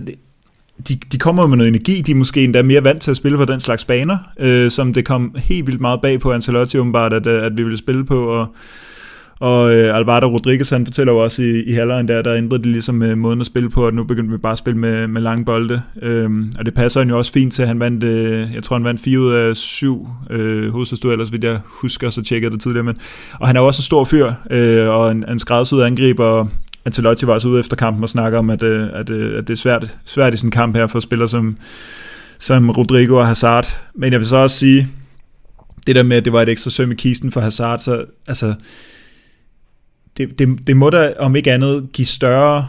de, de kommer med noget energi, de er måske endda mere vant til at spille på den slags baner, øh, som det kom helt vildt meget bag på Ancelotti åbenbart, at, øh, at vi ville spille på, og, Og øh, Alvaro Rodriguez, han fortæller jo også i, i halvåren der, der ændrede de ligesom øh, måden at spille på, at nu begyndte vi bare at spille med, med lange bolde. Øhm, og det passer han jo også fint til, han vandt, øh, jeg tror han vandt 4 ud af 7 øh, hovedstadstueller, vidt jeg husker, så tjekkede det tidligere. Men, og han er også en stor fyr, øh, og en, en skræddersyet angriber, Ancelotti var også ude efter kampen og snakker om, at, øh, at, øh, at det er svært, svært i sådan en kamp her for spillere som, som Rodrigo og Hazard. Men jeg vil så også sige, det der med, at det var et ekstra søm i kisten for Hazard, så altså, det, det, det må da om ikke andet give større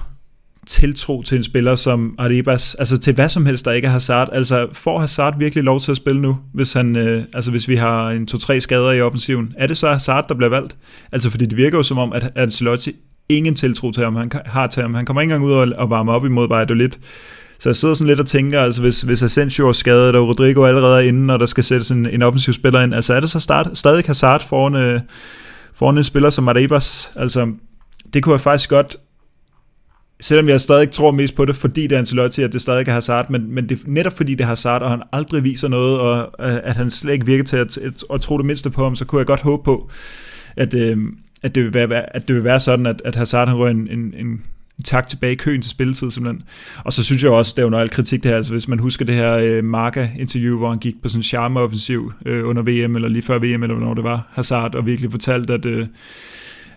tiltro til en spiller som Arribas, altså til hvad som helst, der ikke er Hazard. Altså får Hazard virkelig lov til at spille nu, hvis, han, øh, altså hvis vi har en to-tre skader i offensiven? Er det så Hazard, der bliver valgt? Altså fordi det virker jo som om, at Ancelotti ingen tiltro til ham, han har til ham. Han kommer ikke engang ud og, og varme op imod Valladolid. Så jeg sidder sådan lidt og tænker, altså hvis, hvis Asensio er skadet, og Rodrigo allerede er inde, og der skal sættes en, en offensiv spiller ind, altså er det så start, stadig Hazard foran, øh, foran en spiller som Arribas? Altså, det kunne jeg faktisk godt, selvom jeg stadig tror mest på det, fordi det er Ancelotti, at det stadig er Hazard, men, men det, netop fordi det er Hazard, og han aldrig viser noget, og øh, at han slet ikke virker til at, at, at tro det mindste på ham, så kunne jeg godt håbe på, at, øh, at, det, vil være, at det vil være sådan, at, at Hazard han rører en, en, en tak tilbage i køen til spilletid simpelthen. Og så synes jeg også, det er jo noget kritik det her, altså hvis man husker det her øh, Marca-interview, hvor han gik på sådan en charme-offensiv øh, under VM, eller lige før VM, eller hvornår det var, Hazard, og virkelig fortalte, at, øh,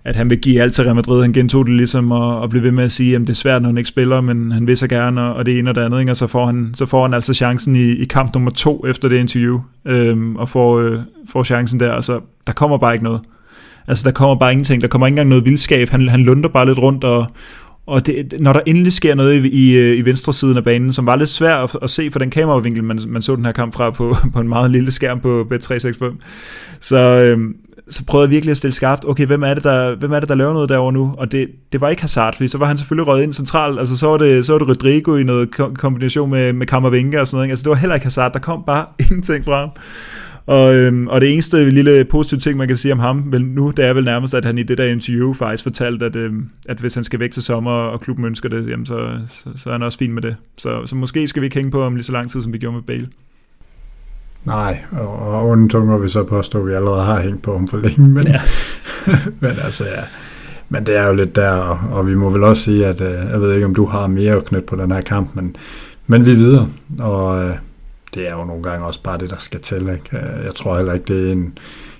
at han vil give alt til Real Madrid. Han gentog det ligesom, og, og blev ved med at sige, at det er svært, når han ikke spiller, men han vil så gerne, og, og det ene og det andet, ikke? og så får, han, så får han altså chancen i, i kamp nummer to efter det interview, øh, og får, øh, får chancen der, altså der kommer bare ikke noget. Altså, der kommer bare ingenting. Der kommer ikke engang noget vildskab. Han, han lunder bare lidt rundt, og, og det, når der endelig sker noget i, i, øh, i venstre siden af banen, som var lidt svært at, at se for den kameravinkel, man, man så den her kamp fra på, [LAUGHS] på en meget lille skærm på B365, så, øhm, så prøvede jeg virkelig at stille skarpt, okay, hvem er det, der, hvem er det, der laver noget derovre nu? Og det, det var ikke Hazard, fordi så var han selvfølgelig røget ind centralt, altså så var det, så var det Rodrigo i noget kombination med, med Kammervinga og sådan noget, altså det var heller ikke Hazard, der kom bare [LAUGHS] ingenting fra ham. Og, øhm, og det eneste lille positive ting, man kan sige om ham vel nu, det er vel nærmest, at han i det der interview faktisk fortalte, at, øhm, at hvis han skal væk til sommer, og klubben ønsker det, jamen så, så, så er han også fin med det. Så, så måske skal vi ikke hænge på ham lige så lang tid, som vi gjorde med Bale. Nej, og, og uden tunger vi så påstå, at vi allerede har hængt på ham for længe, men, ja. [LAUGHS] men altså ja. Men det er jo lidt der, og, og vi må vel også sige, at øh, jeg ved ikke, om du har mere at knytte på den her kamp, men, men vi er videre, og øh, det er jo nogle gange også bare det, der skal til. Ikke? Øh, jeg tror heller ikke, det er en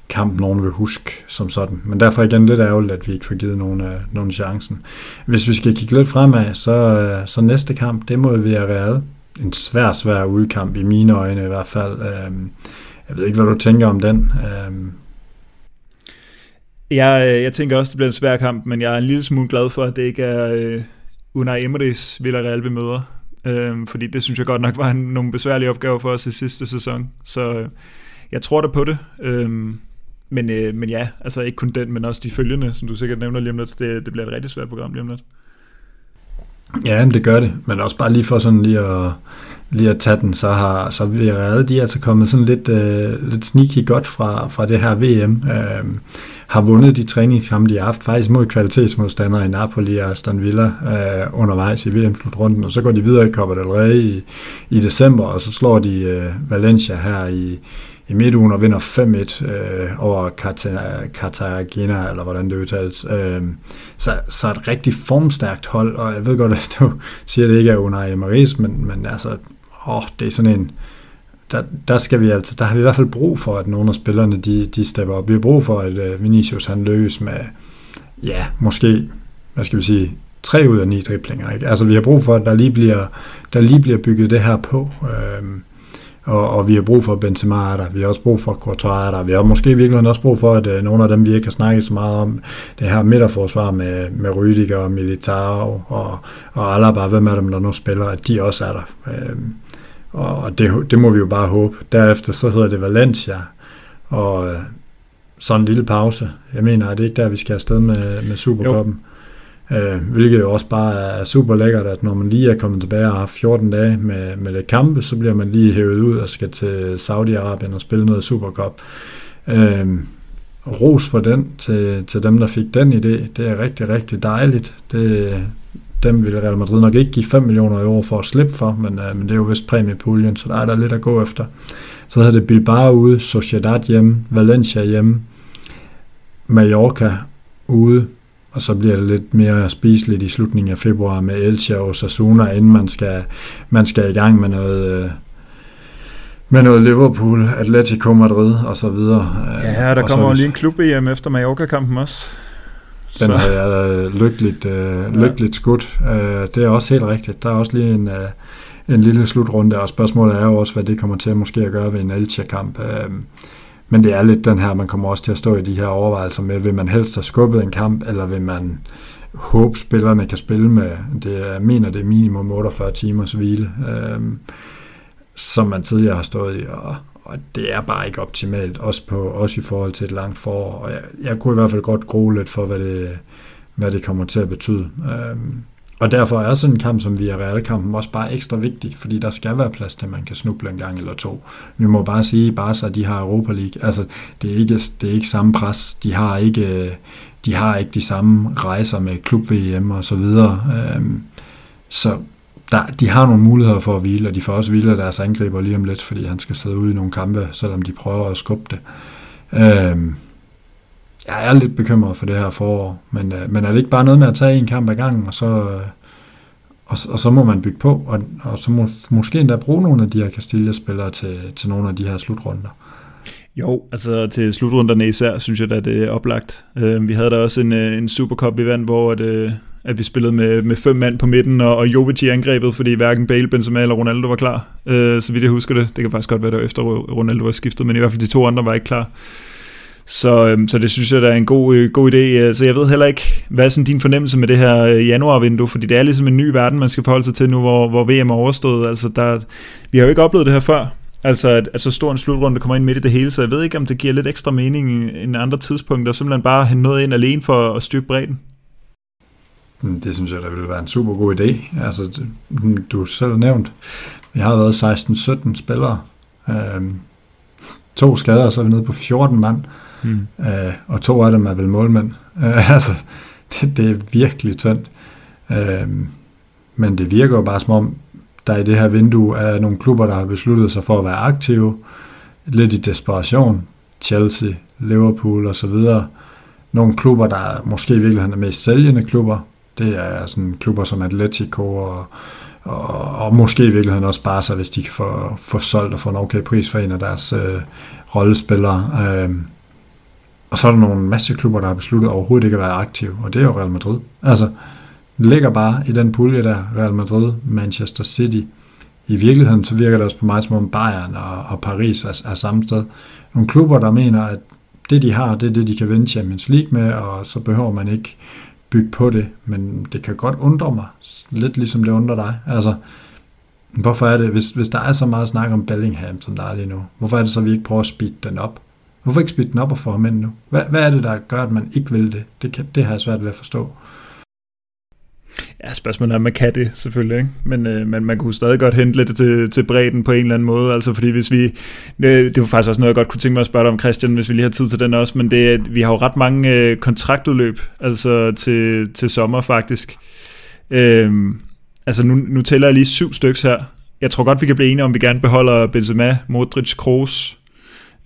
kamp, nogen vil huske som sådan. Men derfor igen lidt ærgerligt, at vi ikke får givet nogen, uh, nogen chancen. Hvis vi skal kigge lidt fremad, så, uh, så næste kamp, det må vi Real. En svær, svær udkamp i mine øjne i hvert fald. Uh, jeg ved ikke, hvad du tænker om den. Uh, jeg, jeg tænker også, det bliver en svær kamp, men jeg er en lille smule glad for, at det ikke er uh, Unai Emery's Villarreal, vi møder øh, fordi det synes jeg godt nok var en, nogle besværlige opgaver for os i sidste sæson. Så øh, jeg tror da på det. Øh, men, øh, men ja, altså ikke kun den, men også de følgende, som du sikkert nævner lige om lidt. Det, det bliver et rigtig svært program lige om lidt. Ja, det gør det. Men også bare lige for sådan lige at, lige at tage den, så har så vi de er altså kommet sådan lidt, øh, lidt sneaky godt fra, fra det her VM. Øh, har vundet de træningskampe, de har haft faktisk mod kvalitetsmodstandere i Napoli og Aston Villa øh, undervejs i VM-slutrunden, og så går de videre i Copa del Rey i, i december, og så slår de øh, Valencia her i, i midtugen og vinder 5-1 øh, over Cartagena, eller hvordan det udtales. Øh, så, så et rigtig formstærkt hold, og jeg ved godt, at du siger, at det ikke er Unai Emery's, men, men altså, åh, det er sådan en, der, der, skal vi altså, der har vi i hvert fald brug for, at nogle af spillerne, de, de stepper op. Vi har brug for, at øh, Vinicius han løs med, ja, måske, hvad skal vi sige, tre ud af ni driblinger. Ikke? Altså vi har brug for, at der lige bliver, der lige bliver bygget det her på. Øhm, og, og vi har brug for Benzema er der, vi har også brug for Courtois er der, vi har måske virkelig også brug for, at øh, nogle af dem, vi ikke har snakket så meget om, det her midterforsvar med, med Rüdiger og Militao og, og Alaba, hvem er dem, der nu spiller, at de også er der. Øhm, og det, det må vi jo bare håbe. Derefter så hedder det Valencia, og øh, sådan en lille pause. Jeg mener, at det ikke der, vi skal afsted med, med Supercoppen. Øh, hvilket jo også bare er super lækkert, at når man lige er kommet tilbage og har 14 dage med, med lidt kampe, så bliver man lige hævet ud og skal til Saudi-Arabien og spille noget Supercup. Øh, ros for den til, til dem, der fik den idé. Det er rigtig, rigtig dejligt. Det, dem vil Real Madrid nok ikke give 5 millioner euro for at slippe for, men, uh, men det er jo vist præmiepuljen, så der er der lidt at gå efter. Så hedder det Bilbao ude, Sociedad hjemme, Valencia hjemme, Mallorca ude, og så bliver det lidt mere spiseligt i slutningen af februar med Elche og Sasuna, inden man skal, man skal i gang med noget, øh, med noget Liverpool, Atletico Madrid og så videre. Ja, der og kommer jo lige en klub-VM efter Mallorca-kampen også. Den så. er lykkeligt, øh, lykkeligt ja. skudt. Øh, det er også helt rigtigt. Der er også lige en, øh, en lille slutrunde, og spørgsmålet er jo også, hvad det kommer til at måske at gøre ved en Elche-kamp. Øh, men det er lidt den her, man kommer også til at stå i de her overvejelser med, vil man helst have skubbet en kamp, eller vil man håbe, spillerne kan spille med, det er, mener det er minimum 48 timers hvile, øh, som man tidligere har stået i, og, og det er bare ikke optimalt, også, på, også i forhold til et langt forår, og jeg, jeg kunne i hvert fald godt gro lidt for, hvad det, hvad det kommer til at betyde. Øhm, og derfor er sådan en kamp som Villarreal-kampen også bare ekstra vigtig, fordi der skal være plads til, at man kan snuble en gang eller to. Vi må bare sige, at Barca de har Europa League. Altså, det er ikke, det er ikke samme pres. De har ikke, de har ikke de samme rejser med klub-VM og så videre. Øhm, så der, de har nogle muligheder for at hvile, og de får også hvile deres angriber lige om lidt, fordi han skal sidde ude i nogle kampe, selvom de prøver at skubbe det. Øh, jeg er lidt bekymret for det her forår, men, øh, men er det ikke bare noget med at tage en kamp ad gangen, og så, øh, og, og så må man bygge på, og, og så må, måske endda bruge nogle af de her Castilla-spillere til, til nogle af de her slutrunder. Jo, altså til slutrunderne især, synes jeg, at det er oplagt. Øh, vi havde der også en, øh, en Supercup event, hvor at, øh, at vi spillede med, med fem mand på midten, og, og Jovic i angrebet, fordi hverken Bale, Benzema eller Ronaldo var klar. Øh, så vidt jeg husker det. Det kan faktisk godt være, der efter Ronaldo var skiftet, men i hvert fald de to andre var ikke klar. Så, øh, så det synes jeg, der er en god, øh, god idé. Øh, så jeg ved heller ikke, hvad er sådan din fornemmelse med det her øh, januarvindue, fordi det er ligesom en ny verden, man skal forholde sig til nu, hvor, hvor VM er overstået. Altså, der, vi har jo ikke oplevet det her før. Altså, at, at så stor en slutrunde kommer ind midt i det hele, så jeg ved ikke, om det giver lidt ekstra mening end andre tidspunkter, simpelthen bare have noget ind alene for at styrke bredden. Mm, det synes jeg, der ville være en super god idé. Altså, du selv nævnt, vi har været 16-17 spillere. Øhm, to skader, og så er vi nede på 14 mand. Mm. Øh, og to af dem er vel målmænd. [LAUGHS] Øh, altså, det, det er virkelig tyndt. Øh, men det virker jo bare som om, der i det her vindue er nogle klubber, der har besluttet sig for at være aktive, lidt i desperation. Chelsea, Liverpool osv., så. Nogle klubber, der måske i virkeligheden er mest sælgende klubber. Det er sådan klubber som Atletico og, og, og måske i virkeligheden også Barca, hvis de kan få, få solgt og få en okay pris for en af deres øh, rollespillere. Øh, og så er der nogle masse klubber, der har besluttet overhovedet ikke at være aktive, og det er jo Real Madrid. Altså, ligger bare i den pulje der, Real Madrid, Manchester City. I virkeligheden så virker det også på mig som om Bayern og, og Paris er, er samme sted. Nogle klubber, der mener, at det de har, det er det, de kan vinde Champions League med, og så behøver man ikke bygge på det. Men det kan godt undre mig, lidt ligesom det undrer dig. Altså, hvorfor er det, hvis, hvis der er så meget snak om Bellingham, som der er lige nu, hvorfor er det så, at vi ikke prøver at speede den op? Hvorfor ikke speede den op og få ham ind nu? Hvad, hvad er det, der gør, at man ikke vil det? Det, kan, det har jeg svært ved at forstå. Ja, spørgsmålet er, om man kan det selvfølgelig, ikke? Men, øh, men man kunne stadig godt hente lidt til, til bredden på en eller anden måde, altså fordi hvis vi, øh, det var faktisk også noget, jeg godt kunne tænke mig at spørge dig om, Christian, hvis vi lige har tid til den også, men det, vi har jo ret mange øh, kontraktudløb, altså til, til sommer faktisk. Øh, altså nu, nu tæller jeg lige syv stykker her. Jeg tror godt, vi kan blive enige om, vi gerne beholder Benzema, Modric, Kroos,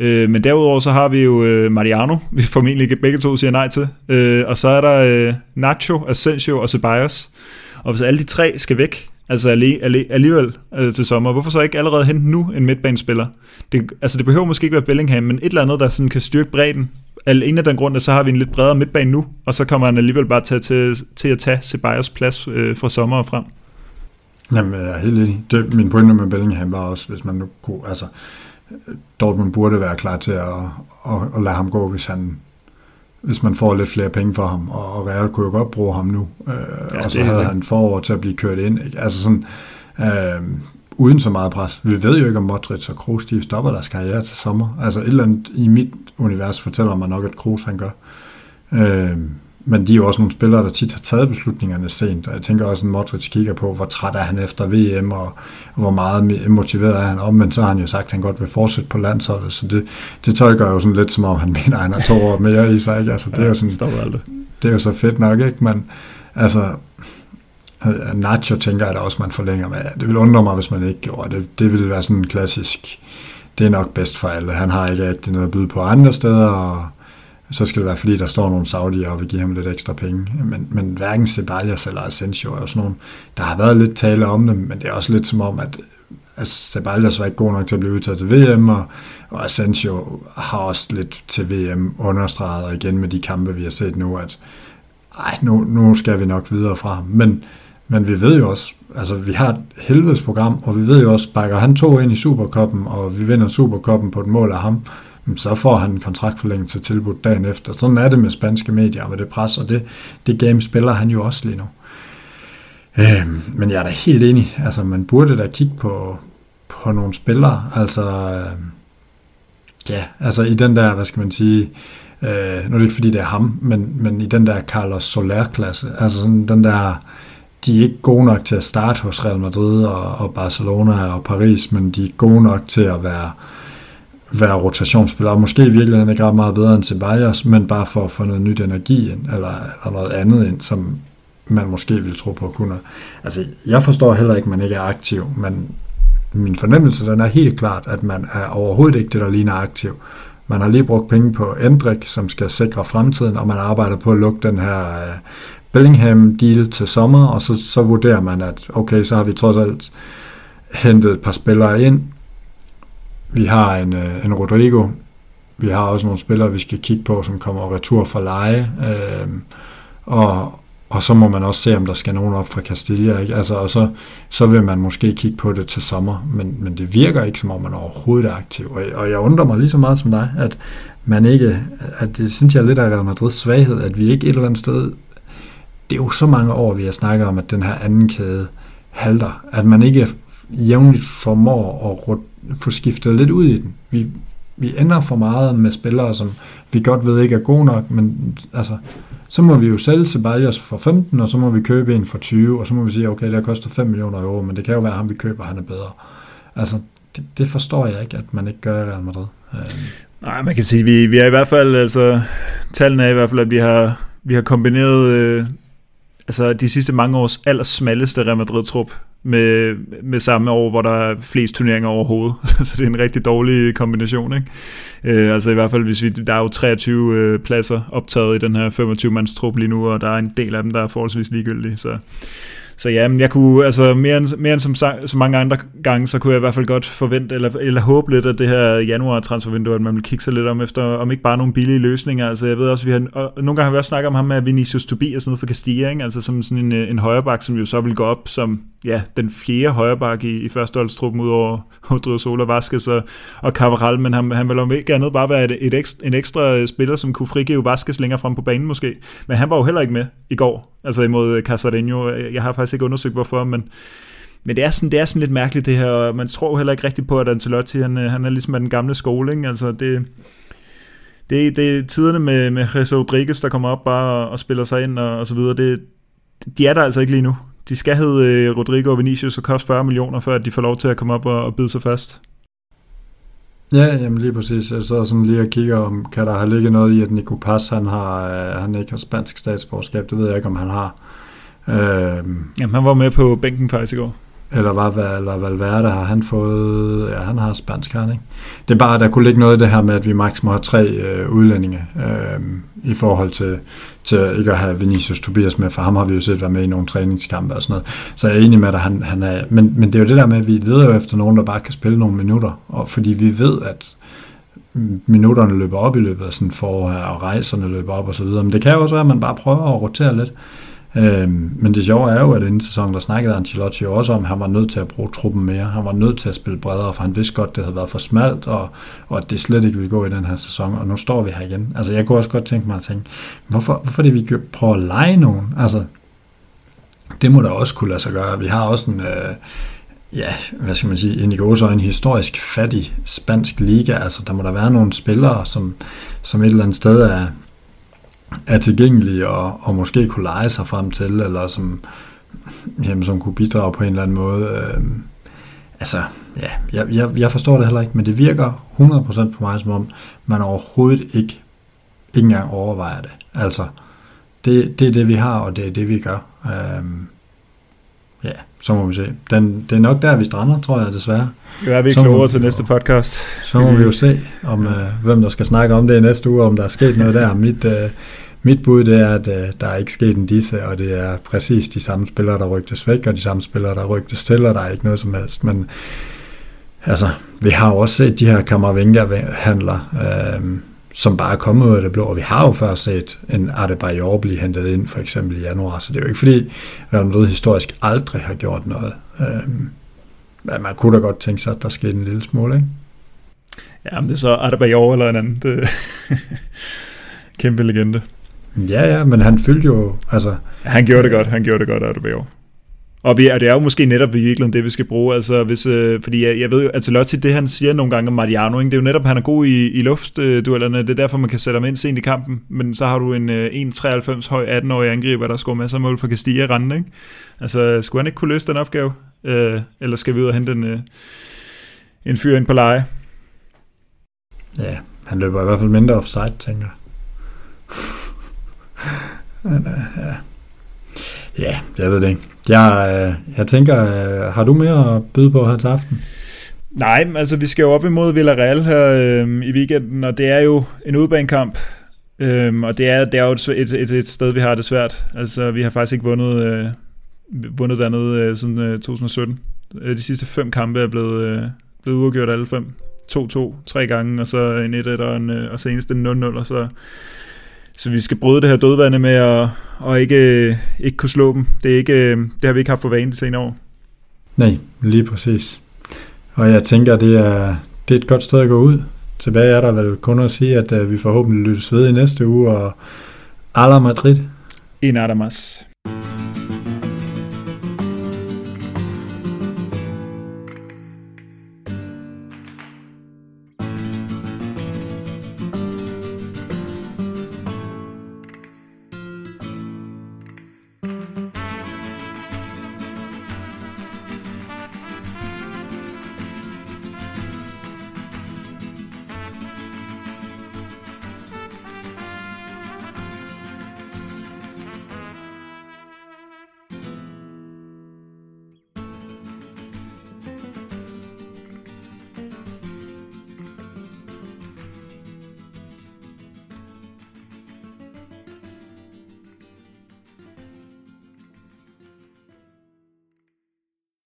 Øh, men derudover så har vi jo øh, Mariano, [LAUGHS] vi formentlig begge to siger nej til. Øh, og så er der øh, Nacho, Asensio og Ceballos. Og hvis alle de tre skal væk, altså alligevel øh, til sommer, hvorfor så ikke allerede hente nu en midtbanespiller? Det, altså det behøver måske ikke være Bellingham, men et eller andet, der sådan kan styrke bredden. En af den grund, at så har vi en lidt bredere midtbane nu, og så kommer han alligevel bare til, til, til at tage Ceballos plads øh, fra sommer og frem. Jamen, jeg er helt enig. Det, min pointe med Bellingham var også, hvis man nu kunne, altså, Dortmund burde være klar til at, at, at lade ham gå, hvis han hvis man får lidt flere penge for ham, og Real kunne jo godt bruge ham nu, øh, ja, og så havde det. han forår til at blive kørt ind. Ikke? Altså sådan, øh, uden så meget pres. Vi ved jo ikke, om Modric og Kroos, de stopper deres karriere til sommer. Altså et eller andet i mit univers fortæller mig nok, at Kroos han gør. Øh, men de er jo også nogle spillere, der tit har taget beslutningerne sent, og jeg tænker også, at Modric kigger på, hvor træt er han efter VM, og hvor meget motiveret er han. Om, men så har han jo sagt, at han godt vil fortsætte på landsholdet, så det, det tolker jo sådan lidt som om, han [LAUGHS] mener, at han har to år mere i sig. Ikke? Altså, det, er jo sådan, det er jo så fedt nok, ikke? men altså, Nacho tænker jeg da også, man forlænger med. Det vil undre mig, hvis man ikke gjorde det. Det ville være sådan en klassisk, det er nok bedst for alle. Han har ikke rigtig noget at byde på andre steder, og så skal det være, fordi der står nogle saudier og vil give ham lidt ekstra penge. Men, men hverken Ceballos eller Asensio er jo sådan nogle, der har været lidt tale om dem, men det er også lidt som om, at altså, Ceballos var ikke god nok til at blive udtaget til VM, og, og Asensio har også lidt til VM understreget, og igen med de kampe, vi har set nu, at ej, nu, nu skal vi nok videre fra Men, men vi ved jo også, altså vi har et helvedes program, og vi ved jo også, bakker han to ind i Superkoppen, og vi vinder Superkoppen på et mål af ham, så får han en kontraktforlængelse tilbudt dagen efter. Sådan er det med spanske medier, med det pres, og det, det game spiller han jo også lige nu. Øh, men jeg er da helt enig. Altså, man burde da kigge på, på nogle spillere. Altså, øh, ja, altså i den der, hvad skal man sige, øh, nu er det ikke fordi, det er ham, men, men i den der Carlos Soler-klasse, altså sådan den der, de er ikke gode nok til at starte hos Real Madrid og, og Barcelona og Paris, men de er gode nok til at være, være rotationsspiller, og måske i virkeligheden ikke ret meget bedre end Ceballos, men bare for at få noget nyt energi ind, eller, eller noget andet ind, som man måske ville tro på at kunne. Altså, jeg forstår heller ikke, at man ikke er aktiv, men min fornemmelse den er helt klart, at man er overhovedet ikke det, der ligner aktiv. Man har lige brugt penge på Endrik, som skal sikre fremtiden, og man arbejder på at lukke den her øh, Bellingham-deal til sommer, og så, så vurderer man, at okay, så har vi trods alt hentet et par spillere ind. Vi har en, øh, en Rodrigo, vi har også nogle spillere, vi skal kigge på, som kommer retur fra leje, Øh, og, og så må man også se, om der skal nogen op fra Castilla, ikke? Altså, og så, så vil man måske kigge på det til sommer, men, men det virker ikke, som om man overhovedet er aktiv. Og, og jeg undrer mig lige så meget som dig, at man ikke, at det synes jeg er lidt af Real Madrids svaghed, at vi ikke et eller andet sted, det er jo så mange år, vi har snakket om, at den her anden kæde halter, at man ikke jævnligt formår at få skiftet lidt ud i den. Vi, vi ender for meget med spillere, som vi godt ved ikke er gode nok, men altså, så må vi jo sælge Ceballos for 15, og så må vi købe en for 20, og så må vi sige, okay, det har kostet 5 millioner euro, men det kan jo være, at ham vi køber, han er bedre. Altså, det, det forstår jeg ikke, at man ikke gør i Real Madrid. Øhm. Nej, man kan sige, vi, vi er i hvert fald, altså, tallene er i hvert fald, at vi har, vi har kombineret øh, altså, de sidste mange års allersmalleste Real Madrid-trup med, med samme år, hvor der er flest turneringer overhovedet. [LAUGHS] så det er en rigtig dårlig kombination. Ikke? Øh, altså i hvert fald, hvis vi, der er jo 23 øh, pladser optaget i den her 25-mands trup lige nu, og der er en del af dem, der er forholdsvis ligegyldige. Så så ja, men jeg kunne, altså mere end, mere end som, så mange andre gange, så kunne jeg i hvert fald godt forvente, eller, eller håbe lidt, at det her januar transfervindue, at man vil kigge sig lidt om efter, om ikke bare nogle billige løsninger. Altså jeg ved også, vi har, og nogle gange har vi også snakket om ham med Vinicius Tobias noget for Castilla, ikke? altså som sådan en, en højreback, som jo så vil gå op som ja, den fjerde højreback i, i førsteholdstruppen ud over Rodrigo Sola Vasquez og, og Cavaral, men han, han vil om ikke andet bare være et, et ekstra, en ekstra spiller, som kunne frigive Vasquez længere frem på banen måske. Men han var jo heller ikke med i går, altså imod øh, Casarinho. Øh, jeg har faktisk ikke undersøgt hvorfor, men, men det er, sådan, det er sådan lidt mærkeligt det her, og man tror heller ikke rigtigt på, at Ancelotti, han, øh, han er ligesom af den gamle skole, ikke? altså det, det, det er tiderne med, med Jesus Rodriguez, der kommer op bare og, og spiller sig ind og, og så videre, det, de er der altså ikke lige nu de skal hedde Rodrigo og Vinicius og koste 40 millioner, før de får lov til at komme op og, og bide sig fast. Ja, jamen lige præcis. Jeg sidder sådan lige og kigger om, kan der have ligget noget i, at Nico Paz, han, har, øh, han ikke har spansk statsborgerskab. Det ved jeg ikke, om han har. Øh, jamen, han var med på bænken faktisk i går. Eller, var, eller Valverde har han fået... Ja, han har spansk, her, ikke? Det er bare, der kunne ligge noget i det her med, at vi maks må have tre øh, udlændinge øh, i forhold til, til ikke at have Vinicius Tobias med, for ham har vi jo set være med i nogle træningskampe og sådan noget. Så jeg er enig med, at han, han er... Men, men det er jo det der med, at vi leder jo efter nogen, der bare kan spille nogle minutter, og fordi vi ved, at minutterne løber op i løbet af sådan forår her, og rejserne løber op og så videre. Men det kan jo også være, at man bare prøver at rotere lidt. Øhm, men det sjove er jo, at inden sæsonen, der snakkede Ancelotti også om, at han var nødt til at bruge truppen mere. Han var nødt til at spille bredere, for han vidste godt, at det havde været for smalt, og, og at det slet ikke ville gå i den her sæson. Og nu står vi her igen. Altså, jeg kunne også godt tænke mig at tænke, hvorfor, hvorfor det, vi prøver at lege nogen? Altså, det må da også kunne lade sig gøre. Vi har også en, øh, ja, hvad skal man sige, en i en historisk fattig spansk liga. Altså, der må der være nogle spillere, som, som et eller andet sted er, er tilgængelige og, og måske kunne lege sig frem til, eller som, jamen, som kunne bidrage på en eller anden måde. Øh, altså, ja, jeg, jeg, jeg forstår det heller ikke, men det virker 100% på mig, som om man overhovedet ikke, ikke engang overvejer det. Altså, det, det er det, vi har, og det er det, vi gør. Øh, så må vi se. Den, det er nok der, vi strander, tror jeg, desværre. Ja, er vi ikke klogere til næste podcast. Så må vi jo se, om øh, hvem der skal snakke om det i næste uge, om der er sket noget der. Mit, øh, mit bud det er, at øh, der er ikke sket en disse, og det er præcis de samme spillere, der rygtes væk, og de samme spillere, der rygtes til, og der er ikke noget som helst. Men altså, vi har jo også set de her Kammervenga-handler, øh, som bare er kommet ud af det blå, og vi har jo før set en Adebayor blive hentet ind, for eksempel i januar, så det er jo ikke fordi, Real Madrid historisk aldrig har gjort noget. Øh, men man kunne da godt tænke sig, at der skete en lille smule, ikke? Ja, om det er så Adebayor eller en anden. Det... [LAUGHS] Kæmpe legende. Ja, ja, men han fyldte jo, altså, Ja, han gjorde det godt, han gjorde det godt, Adebayor. Og, vi, og det er jo måske netop i virkeligheden det, vi skal bruge. Altså, hvis, øh, fordi jeg, jeg ved jo, altså Lotti, det han siger nogle gange om Mariano, ikke? det er jo netop, at han er god i, i luftduellerne. Det er derfor, man kan sætte ham ind sent i kampen. Men så har du en øh, 1,93 høj 18-årig angriber, der scorer masser af mål for Castilla rende. Ikke? Altså, skulle han ikke kunne løse den opgave? Øh, eller skal vi ud og hente en, øh, en fyr ind på leje? ja, han løber i hvert fald mindre offside, tænker jeg. [LAUGHS] Men, øh, ja ja, jeg ved det ikke. Jeg, øh, jeg tænker, øh, har du mere at byde på her til aften? Nej, altså vi skal jo op imod Villarreal her øh, i weekenden, og det er jo en udbanekamp, øh, og det er, det er jo et, et, et, sted, vi har det svært. Altså vi har faktisk ikke vundet, øh, vundet dernede øh, siden øh, 2017. Øh, de sidste fem kampe er blevet, øh, blevet uafgjort alle fem. 2-2 tre gange, og så en 1-1 og, en, øh, og senest en 0-0, og så, så vi skal bryde det her dødvande med at og ikke, ikke kunne slå dem. Det, er ikke, øh, det har vi ikke haft for vane de senere år. Nej, lige præcis. Og jeg tænker, det er, det er et godt sted at gå ud. Tilbage er der vel kun at sige, at øh, vi forhåbentlig lyttes ved i næste uge, og Ala Madrid. En Adamas.